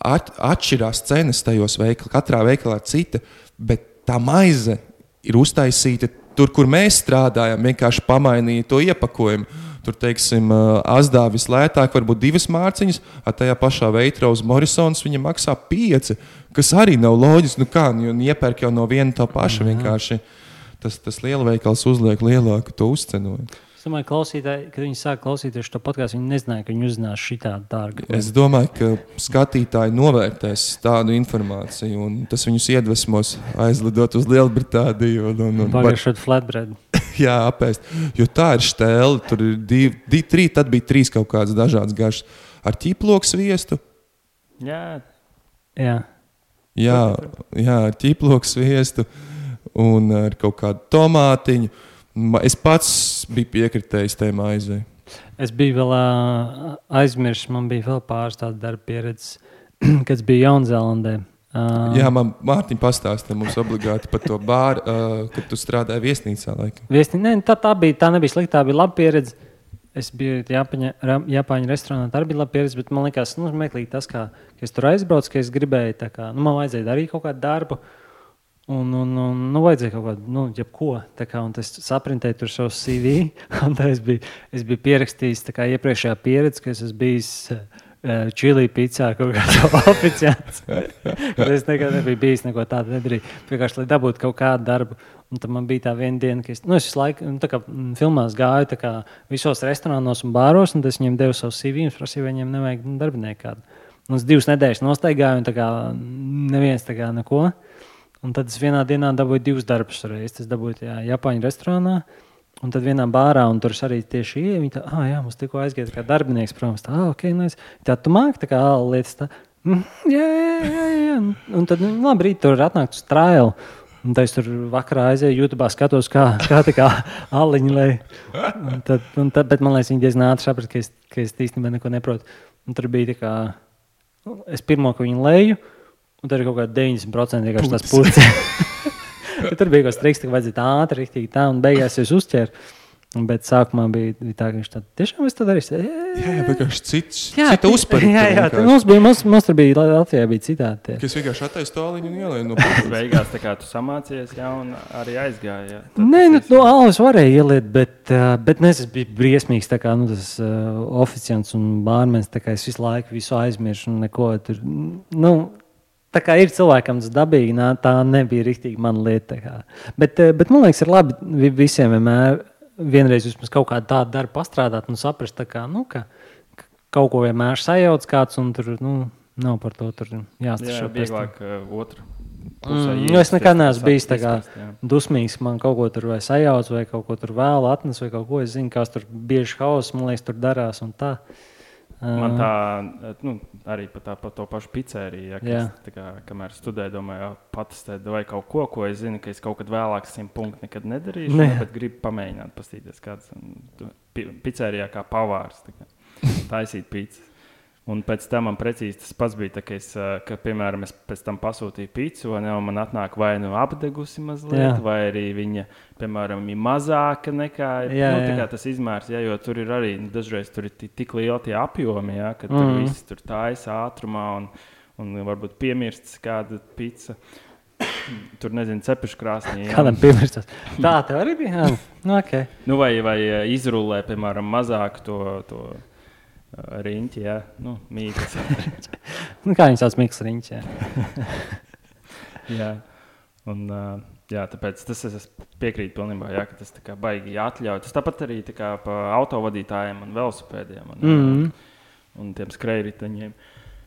Speaker 3: At, atšķirās cenas tajos veikalos, katrā veikalā ir cita, bet tā maize ir uztaisīta tur, kur mēs strādājam, vienkārši pamainīja to iepakojumu. Tur, teiksim, Azdā vislētāk, varbūt divas mārciņas, ar tajā pašā veidā uz Morrisons viņa maksā pieci, kas arī nav loģiski. Nu kā, nu, iepērk jau no viena tā paša. Vienkārši tas, tas lielveikals uzliek lielāku to uzcenojumu.
Speaker 2: Es domāju, klausītāji, kad viņi sāk klausīties šo podkāstu, viņi nezināja, ka viņi uzzinās šitādu dārgu.
Speaker 3: Es domāju, ka skatītāji novērtēs tādu informāciju, un tas viņus iedvesmos aizlidot uz Lielbritāniju. Un, un, un,
Speaker 2: Pagājušajā flatbread.
Speaker 3: jā, apēst. Jo tā ir stēle, tur ir divi, divi trīs, tad bija trīs kaut kādas dažādas garšas. Ar ķīploku sviestu.
Speaker 1: Jā.
Speaker 2: Jā.
Speaker 3: Jā, jā, ar ķīploku sviestu un ar kaut kādu tomātiņu. Es pats biju piekritējis tajā maizē.
Speaker 2: Es biju vēl aizmirsis, man bija vēl pāris tādu darbu pieredzi, kad biju Jaunzēlandē.
Speaker 3: Uh, Jā, man Mārtiņa pastāstīja mums obligāti par to bāru, uh, kad tu strādāji viesnīcā.
Speaker 2: Viesnī, ne, tā, tā, bija, tā nebija slikta, tā bija laba pieredze. Es biju Japāņu, Japāņu restorānā, tā bija laba pieredze, bet man liekas, nu, meklīgi tas, kā, ka es tur aizbraucu, ka es gribēju, kā, nu, man vajadzēja darīt kaut kādu darbu. Uh, Un, un, un nu, vajadzēja kaut kādu, nu, jebko. Kā, es saprintēju tur savu CV, un es biju, es biju pierakstījis kā, iepriekšējā pieredze, ka es esmu bijis uh, čili pizzā kaut kādā oficiāls. es nekad nebiju bijis neko tādu nedarīju. Vienkārši, lai dabūtu kaut kādu darbu. Un tad man bija tā viena diena, ka es, nu, es visu laiku nu, kā, filmās gāju kā, visos restorānos un bāros, un es viņiem devu savu CV un prasīju, vai viņiem nevajag nu, darbinieku kādu. Un es divas nedēļas nostaigāju, un tā kā neviens tā kā neko. Un tad es vienā dienā dabūju divus darbus reizes. Es dabūju tajā Japāņu restorānā. Un tad vienā bārā, un tur arī tieši bija. Viņa tā, ah, jā, mums tikko aizgāja kā darbinieks, protams, tā, ok, nice. tā, tu māki tā kā lietas. Tā, mm, jā, jā, jā, jā. Un tad, nu, labi, rīt tur atnākt uz trāju. Un tad es tur vakarā aizēju, YouTube, skatos, kā, kā tā kā aliņa. Lai, un tad, un tad, bet man liekas, viņi diezgan ātri saprata, ka es, ka es īstenībā neko neprotu. Un tur bija tā kā, nu, es pirmo, ka viņu leju. Un tur ir kaut kāda 90% vienkārši tas pucis. tur bija kaut kas triks, ka vajadzēja ātri, rīktīgi tā, un beigās es uzķēru. Bet sākumā bija, bija tā, ka viņš tādu tiešām es to darīju.
Speaker 3: Jā, jā vienkārši cits,
Speaker 2: Jā,
Speaker 3: cita uzpērta.
Speaker 2: jā, jā, tā mums bija, mums, mums tur bija, Latvijā bija citādi. tie.
Speaker 3: Kas vienkārši attaisno tāliņu un ielēja no puses.
Speaker 1: beigās tā kā tu samācījies, jā, un arī aizgāja. Jā. Tad
Speaker 2: Nē, nu, no alus varēja ieliet, bet, uh, bet ne, tas bija briesmīgs. Tā kā nu, tas uh, oficiants un bārmenis, tā kā es visu laiku visu aizmirsu un neko tur. Nu, Tā kā ir cilvēkam tas dabīgi, nā, tā nebija rīktīgi mana lieta. Bet, uh, bet man liekas, ir labi vi- visiem vienmēr vienreiz kaut kādu tādu darbu pastrādāt un saprast, kā, nu, ka ka kaut ko vienmēr sajauc kāds un tur nu, nav par to tur
Speaker 1: Jā,
Speaker 2: jāstrādā.
Speaker 1: vieglāk uh, otru.
Speaker 2: Mm, nu, es nekad neesmu bijis tā kā dusmīgs, man kaut ko tur vai sajauc, vai kaut ko tur vēl atnes, vai kaut ko es zinu, kas tur bieži hauss, man liekas, tur darās un tā.
Speaker 1: Man tā, nu, arī par, tā, par to pašu pizzeriju, ja, kas, kā, kamēr studēju, domāju, jā, patestēt vai kaut ko, ko es zinu, ka es kaut kad vēlāk simt punktu nekad nedarīšu, ne. bet gribu pamēģināt, pastīties, kāds pizzerijā kā pavārs, tā kā, taisīt pizzas. Un pēc tam man precīzi tas pats bija, tā, ka, es, ka, piemēram, es pēc tam pasūtīju pizzu, un jau man atnāk vai nu apdegusi mazliet,
Speaker 2: Jā.
Speaker 1: vai arī viņa, piemēram, ir mazāka nekā
Speaker 2: Jā,
Speaker 1: nu, tā
Speaker 2: jā.
Speaker 1: tas izmērs. Jā, jo tur ir arī nu, dažreiz tur ir ti- tik lieli tie apjomi, jā, ka tur mm. viss tur taisa ātrumā un, un varbūt piemirsts kāda pizza. Tur nezinu, cepšu krāsnī. jā.
Speaker 2: Kādam piemirstas. Tā tev arī bija? Jā, nu, okay.
Speaker 1: Nu, vai, vai izrullē, piemēram, mazāk to, to ā, riņķi, jā, nu, mīklas.
Speaker 2: nu, kā viņi sauc Mikseliņš. Jā.
Speaker 1: jā. Un, ā, jā, tāpēc tas es piekrītu pilnībā, jā, ka tas tā kā baigi atļauj. Tas tāpat arī tā kā pa autovadītājiem un velosipēdiem un,
Speaker 2: Mm -hmm.
Speaker 1: un, un tiem skrejriteņiem.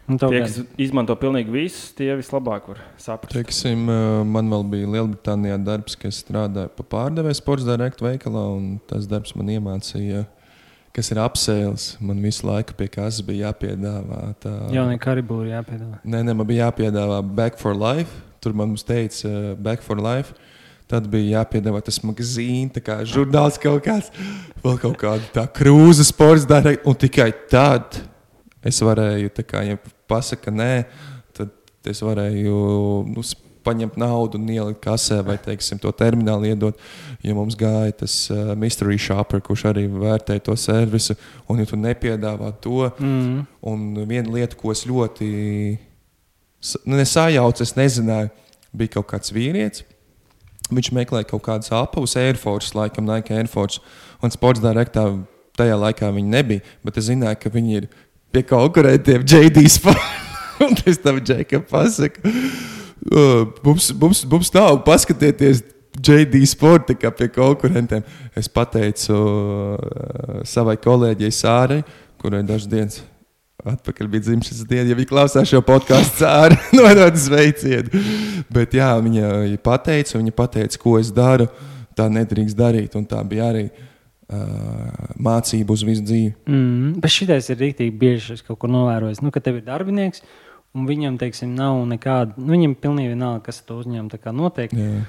Speaker 2: To
Speaker 1: Tie, kas izmanto pilnīgi visus, tie vislabāk var saprast.
Speaker 3: Teiksim, man vēl bija Lielbritānijā darbs, kas strādāja pa pārdevēju sports direktu veikalā, un tas darbs man iemācīja, kas ir apsēles. Man visu laiku pie kas bija jāpiedāvā. Tā...
Speaker 2: Jaunie karibūri jāpiedāvā.
Speaker 3: Nē, nē, man bija jāpiedāvā Back for Life. Tur man teica, uh, Back for Life. Tad bija jāpiedāvā tas magazīns, tā kā žurnāls kaut kāds, vēl kaut kāda tā krūze sports darīt. Un tikai tad es varēju, kā, ja pasaka nē, tad es varēju nu, paņemt naudu un ielikt kasē vai, teiksim, to terminālu iedot. Ja mums gāja tas uh, mystery shopper, kurš arī vērtēja to servisu, un ja tu nepiedāvā to,
Speaker 2: Mm.
Speaker 3: Un viena lieta, ko es ļoti nu, nesajaucu, es nezināju, bija kaut kāds vīrietis. Viņš meklēja kaut kādas apavus, Air Force, laikam, Nike Air Force. Un sports direktā tajā laikā viņi nebija. Bet es zināju, ka viņi ir pie konkurentiem JD Sport. Un es tam Džekam pasaku, "Uh, mums, mums, mums nav paskatieties. JD Sport tā kā pie konkurentiem. Es pateicu uh, savai kolēģei Sārai, kurai dažas dienas atpakaļ bija dzimšanas diena. Ja viņa klausās šo podkāstu, cēlā nodot sveicienu. Bet jā, viņa, pateica, viņa pateica, ko es daru. Tā nedrīkst darīt. Un tā bija arī uh, mācība uz visu dzīvi.
Speaker 2: Mm. Bet šitais ir rīktīgi bieži. Es kaut kur novēroju, nu, ka tev ir darbinieks. Un viņam, teiksim, nav nekāda. Nu, viņam pilnīgi vienalga, kas to uzņēmumu tā kā notiek.
Speaker 3: Jā.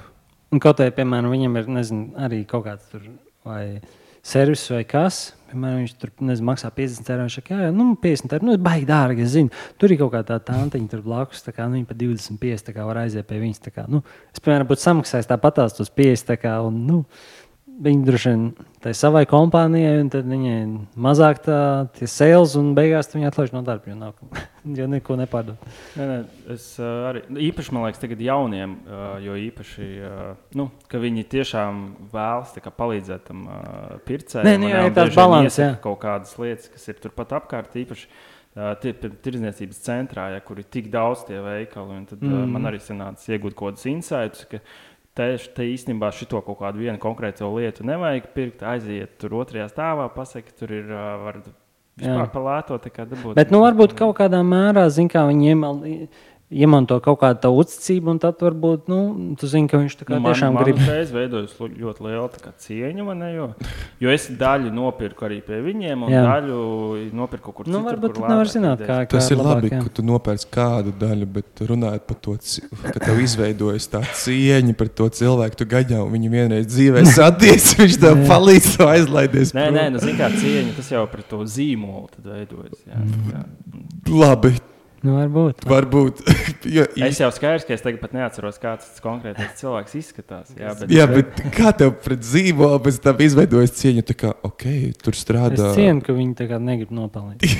Speaker 2: Un kaut kā, piemēram, viņam ir nezinu, arī kaut kāds tur vai servis vai kas. Piemēram, viņš tur nezinu, maksā 50 eiro. Viņš saka, jā, jā, nu, 50 eiro. Nu, baigi dārgi, es zinu. Tur ir kaut kā tā tantiņa tur blakus. Tā kā, nu, viņa pa 25 tā kā var aiziet pie viņas. tā Kā, nu, es, piemēram, būtu samaksājis tāpat tās tos 50. tā Kā, un, nu, Viņi droši vien tai savai kompānijai, un tad viņai mazāk tā, tie sales, un beigās viņi atlaiž no darba, jo, nav, jo neko nepārdod.
Speaker 1: Nē, nē, es uh, arī īpaši man liekas, tagad jauniem, uh, jo īpaši, uh, nu, ka viņi tiešām vēlas kā palīdzēt tam uh, pircējam.
Speaker 2: Nē, nu
Speaker 1: un,
Speaker 2: jā, ir tāds balans, jā.
Speaker 1: Kaut kādas lietas, kas ir turpat apkārt, īpaši uh, tie- pie tirdzniecības centrā, ja, kur ir tik daudz tie veikali. un Tad mm. uh, man arī sanāca iegūt kaut kādus insights. Ka, Te, te īstenībā šito kaut kādu vienu konkrētu lietu nevajag pirkt, aiziet tur otrajā stāvā, pasakot, tur ir var vispār dabūt.
Speaker 2: Bet, nu, varbūt kaut kādā mērā, zin, kā viņi iemal, iemanto kaut kādu tā uzticību, un tad varbūt, nu, tu zini, ka viņš tā kā
Speaker 1: Nu, man,
Speaker 2: tiešām
Speaker 1: man
Speaker 2: grib.
Speaker 1: uzreiz veidojas lu- ļoti cieņa, vai ne? Jo, jo es daļu nopirku arī pie viņiem, un
Speaker 2: Jā.
Speaker 1: jā. daļu nopirku kaut kur
Speaker 2: Nu,
Speaker 1: citur.
Speaker 2: varbūt tad nevar zināt, kā, kā
Speaker 3: Tas ir
Speaker 2: labāk,
Speaker 3: labi,
Speaker 2: jā.
Speaker 3: ka tu nopērci kādu daļu, bet runājot par to, ka tev izveidojas tā cieņa par to cilvēku. Tu gaidīji, un viņi vienreiz dzīvē satieks, viņš tev
Speaker 2: Jā.
Speaker 3: palīdz, tev aizlaidies.
Speaker 1: Nē,
Speaker 3: prom.
Speaker 1: nē, nu, zini, kā cieņa, tas jau par to zīmolu tad veidojas. Jā, tā kā.
Speaker 3: Labi,
Speaker 2: Nu, varbūt.
Speaker 3: varbūt Jo,
Speaker 1: Es jau skaidrs, ka es tagad pat neatceros, kāds tas konkrētais cilvēks izskatās. Jā, bet,
Speaker 3: Jā, bet kā tev pret zīmolu pēc tam izveidojas cieņa? Tā kā, ok, tur
Speaker 2: Es
Speaker 3: strādā.
Speaker 2: cienu, ka viņi kā negrib nopelnīt.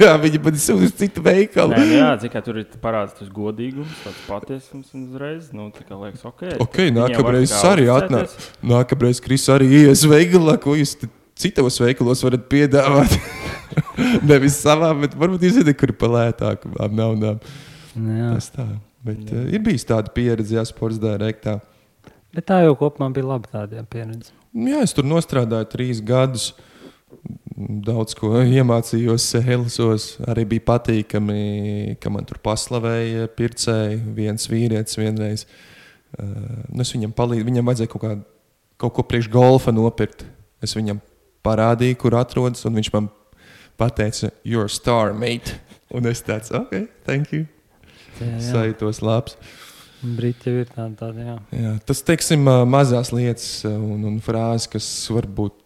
Speaker 3: Jā, viņi man sūta uz citu veikalu.
Speaker 1: Nē, nu jā, cik kā tur ir parādās tas godīgums, tāds patiesums un uzreiz, nu, tā kā liekas, ok.
Speaker 3: Ok, nākamreiz arī atnāk. Nākamreiz Kris arī ies veikalā, ko jūs citos veikalos varat piedāvāt. Nevis savā, bet varbūt jūs zināt, kur ir palētākām naudām.
Speaker 2: Nu.
Speaker 3: Tas tā. Bet uh, ir bijis tāda pieredze, jā, sports dārēktā.
Speaker 2: Bet tā jau kopumā bija laba tāda pieredze.
Speaker 3: Jā, es tur nostādīju trīs gadus. Daudz ko iemācījos, Helsos. Arī bija patīkami, ka man tur paslavēja pircēji. Viens vīrietis vienreiz. Uh, nu es viņam palīdzu. Viņam vajadzēja kaut, kā, kaut ko priekš golfa nopirkt. Es viņam parādīju, kur atrodas, un viņš man pateica, Your star, mate. Un es tāds, ok, thank you. Sajūtos labs.
Speaker 2: Briti jau ir tāda, tāda jā.
Speaker 3: Jā, tas, teiksim, mazās lietas un, un frāzes, kas varbūt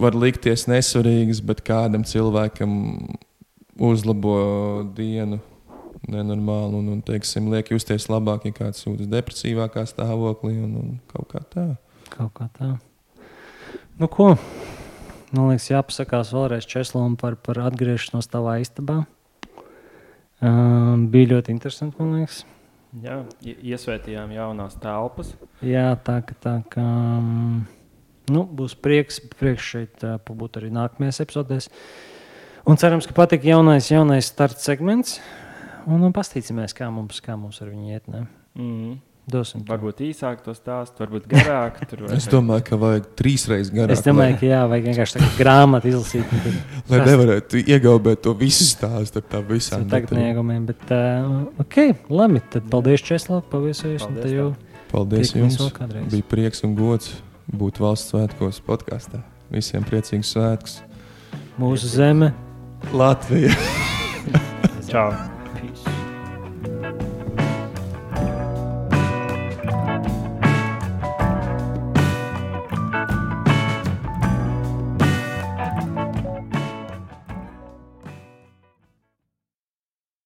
Speaker 3: var likties nesvarīgas, bet kādam cilvēkam uzlabo dienu nenormāli un, un teiksim, liek justies labāk, ja kāds jūtas depresīvākā stāvoklī un, un kaut kā tā.
Speaker 2: Kaut kā tā. Nu, ko? Man liekas, jāpasakās vēlreiz Česlavam par, par atgriešanos tavā istabā. Um, bija ļoti interesanti, man liekas.
Speaker 1: Jā, ie- iesvētījām jaunās telpas.
Speaker 2: Jā, tā ka tā kā. mm, Nu, būs prieks, prieks šeit uh, būt arī nākamajās epizodēs. Un cerams, ka patīk jaunais, jaunais starta segments. Un, un paskatīsimies, kā mums, kā mums ar viņu iet. Ne?
Speaker 1: Mm.
Speaker 2: Dosim.
Speaker 1: Varbūt īsāk to stāstu, varbūt garāk. Tur
Speaker 3: Es domāju, ka vajag trīs reizes garāk.
Speaker 2: Es domāju, ka jā, vajag vienkārši tādu grāmatu izlasīt. tad-
Speaker 3: lai, lai nevarētu iegaubēt to visu stāstu ar tām visām
Speaker 2: Jau Tagad neiegumiem, bet uh, ok, labi. Tad paldies, Česlav, paviesojies. un
Speaker 1: Paldies
Speaker 2: jau
Speaker 3: Paldies jums! Bija prieks un gods būt valsts svētkos podkāstā. Visiem priecīgs svētkus!
Speaker 2: Mūsu zeme.
Speaker 3: Latvija!
Speaker 1: Čau!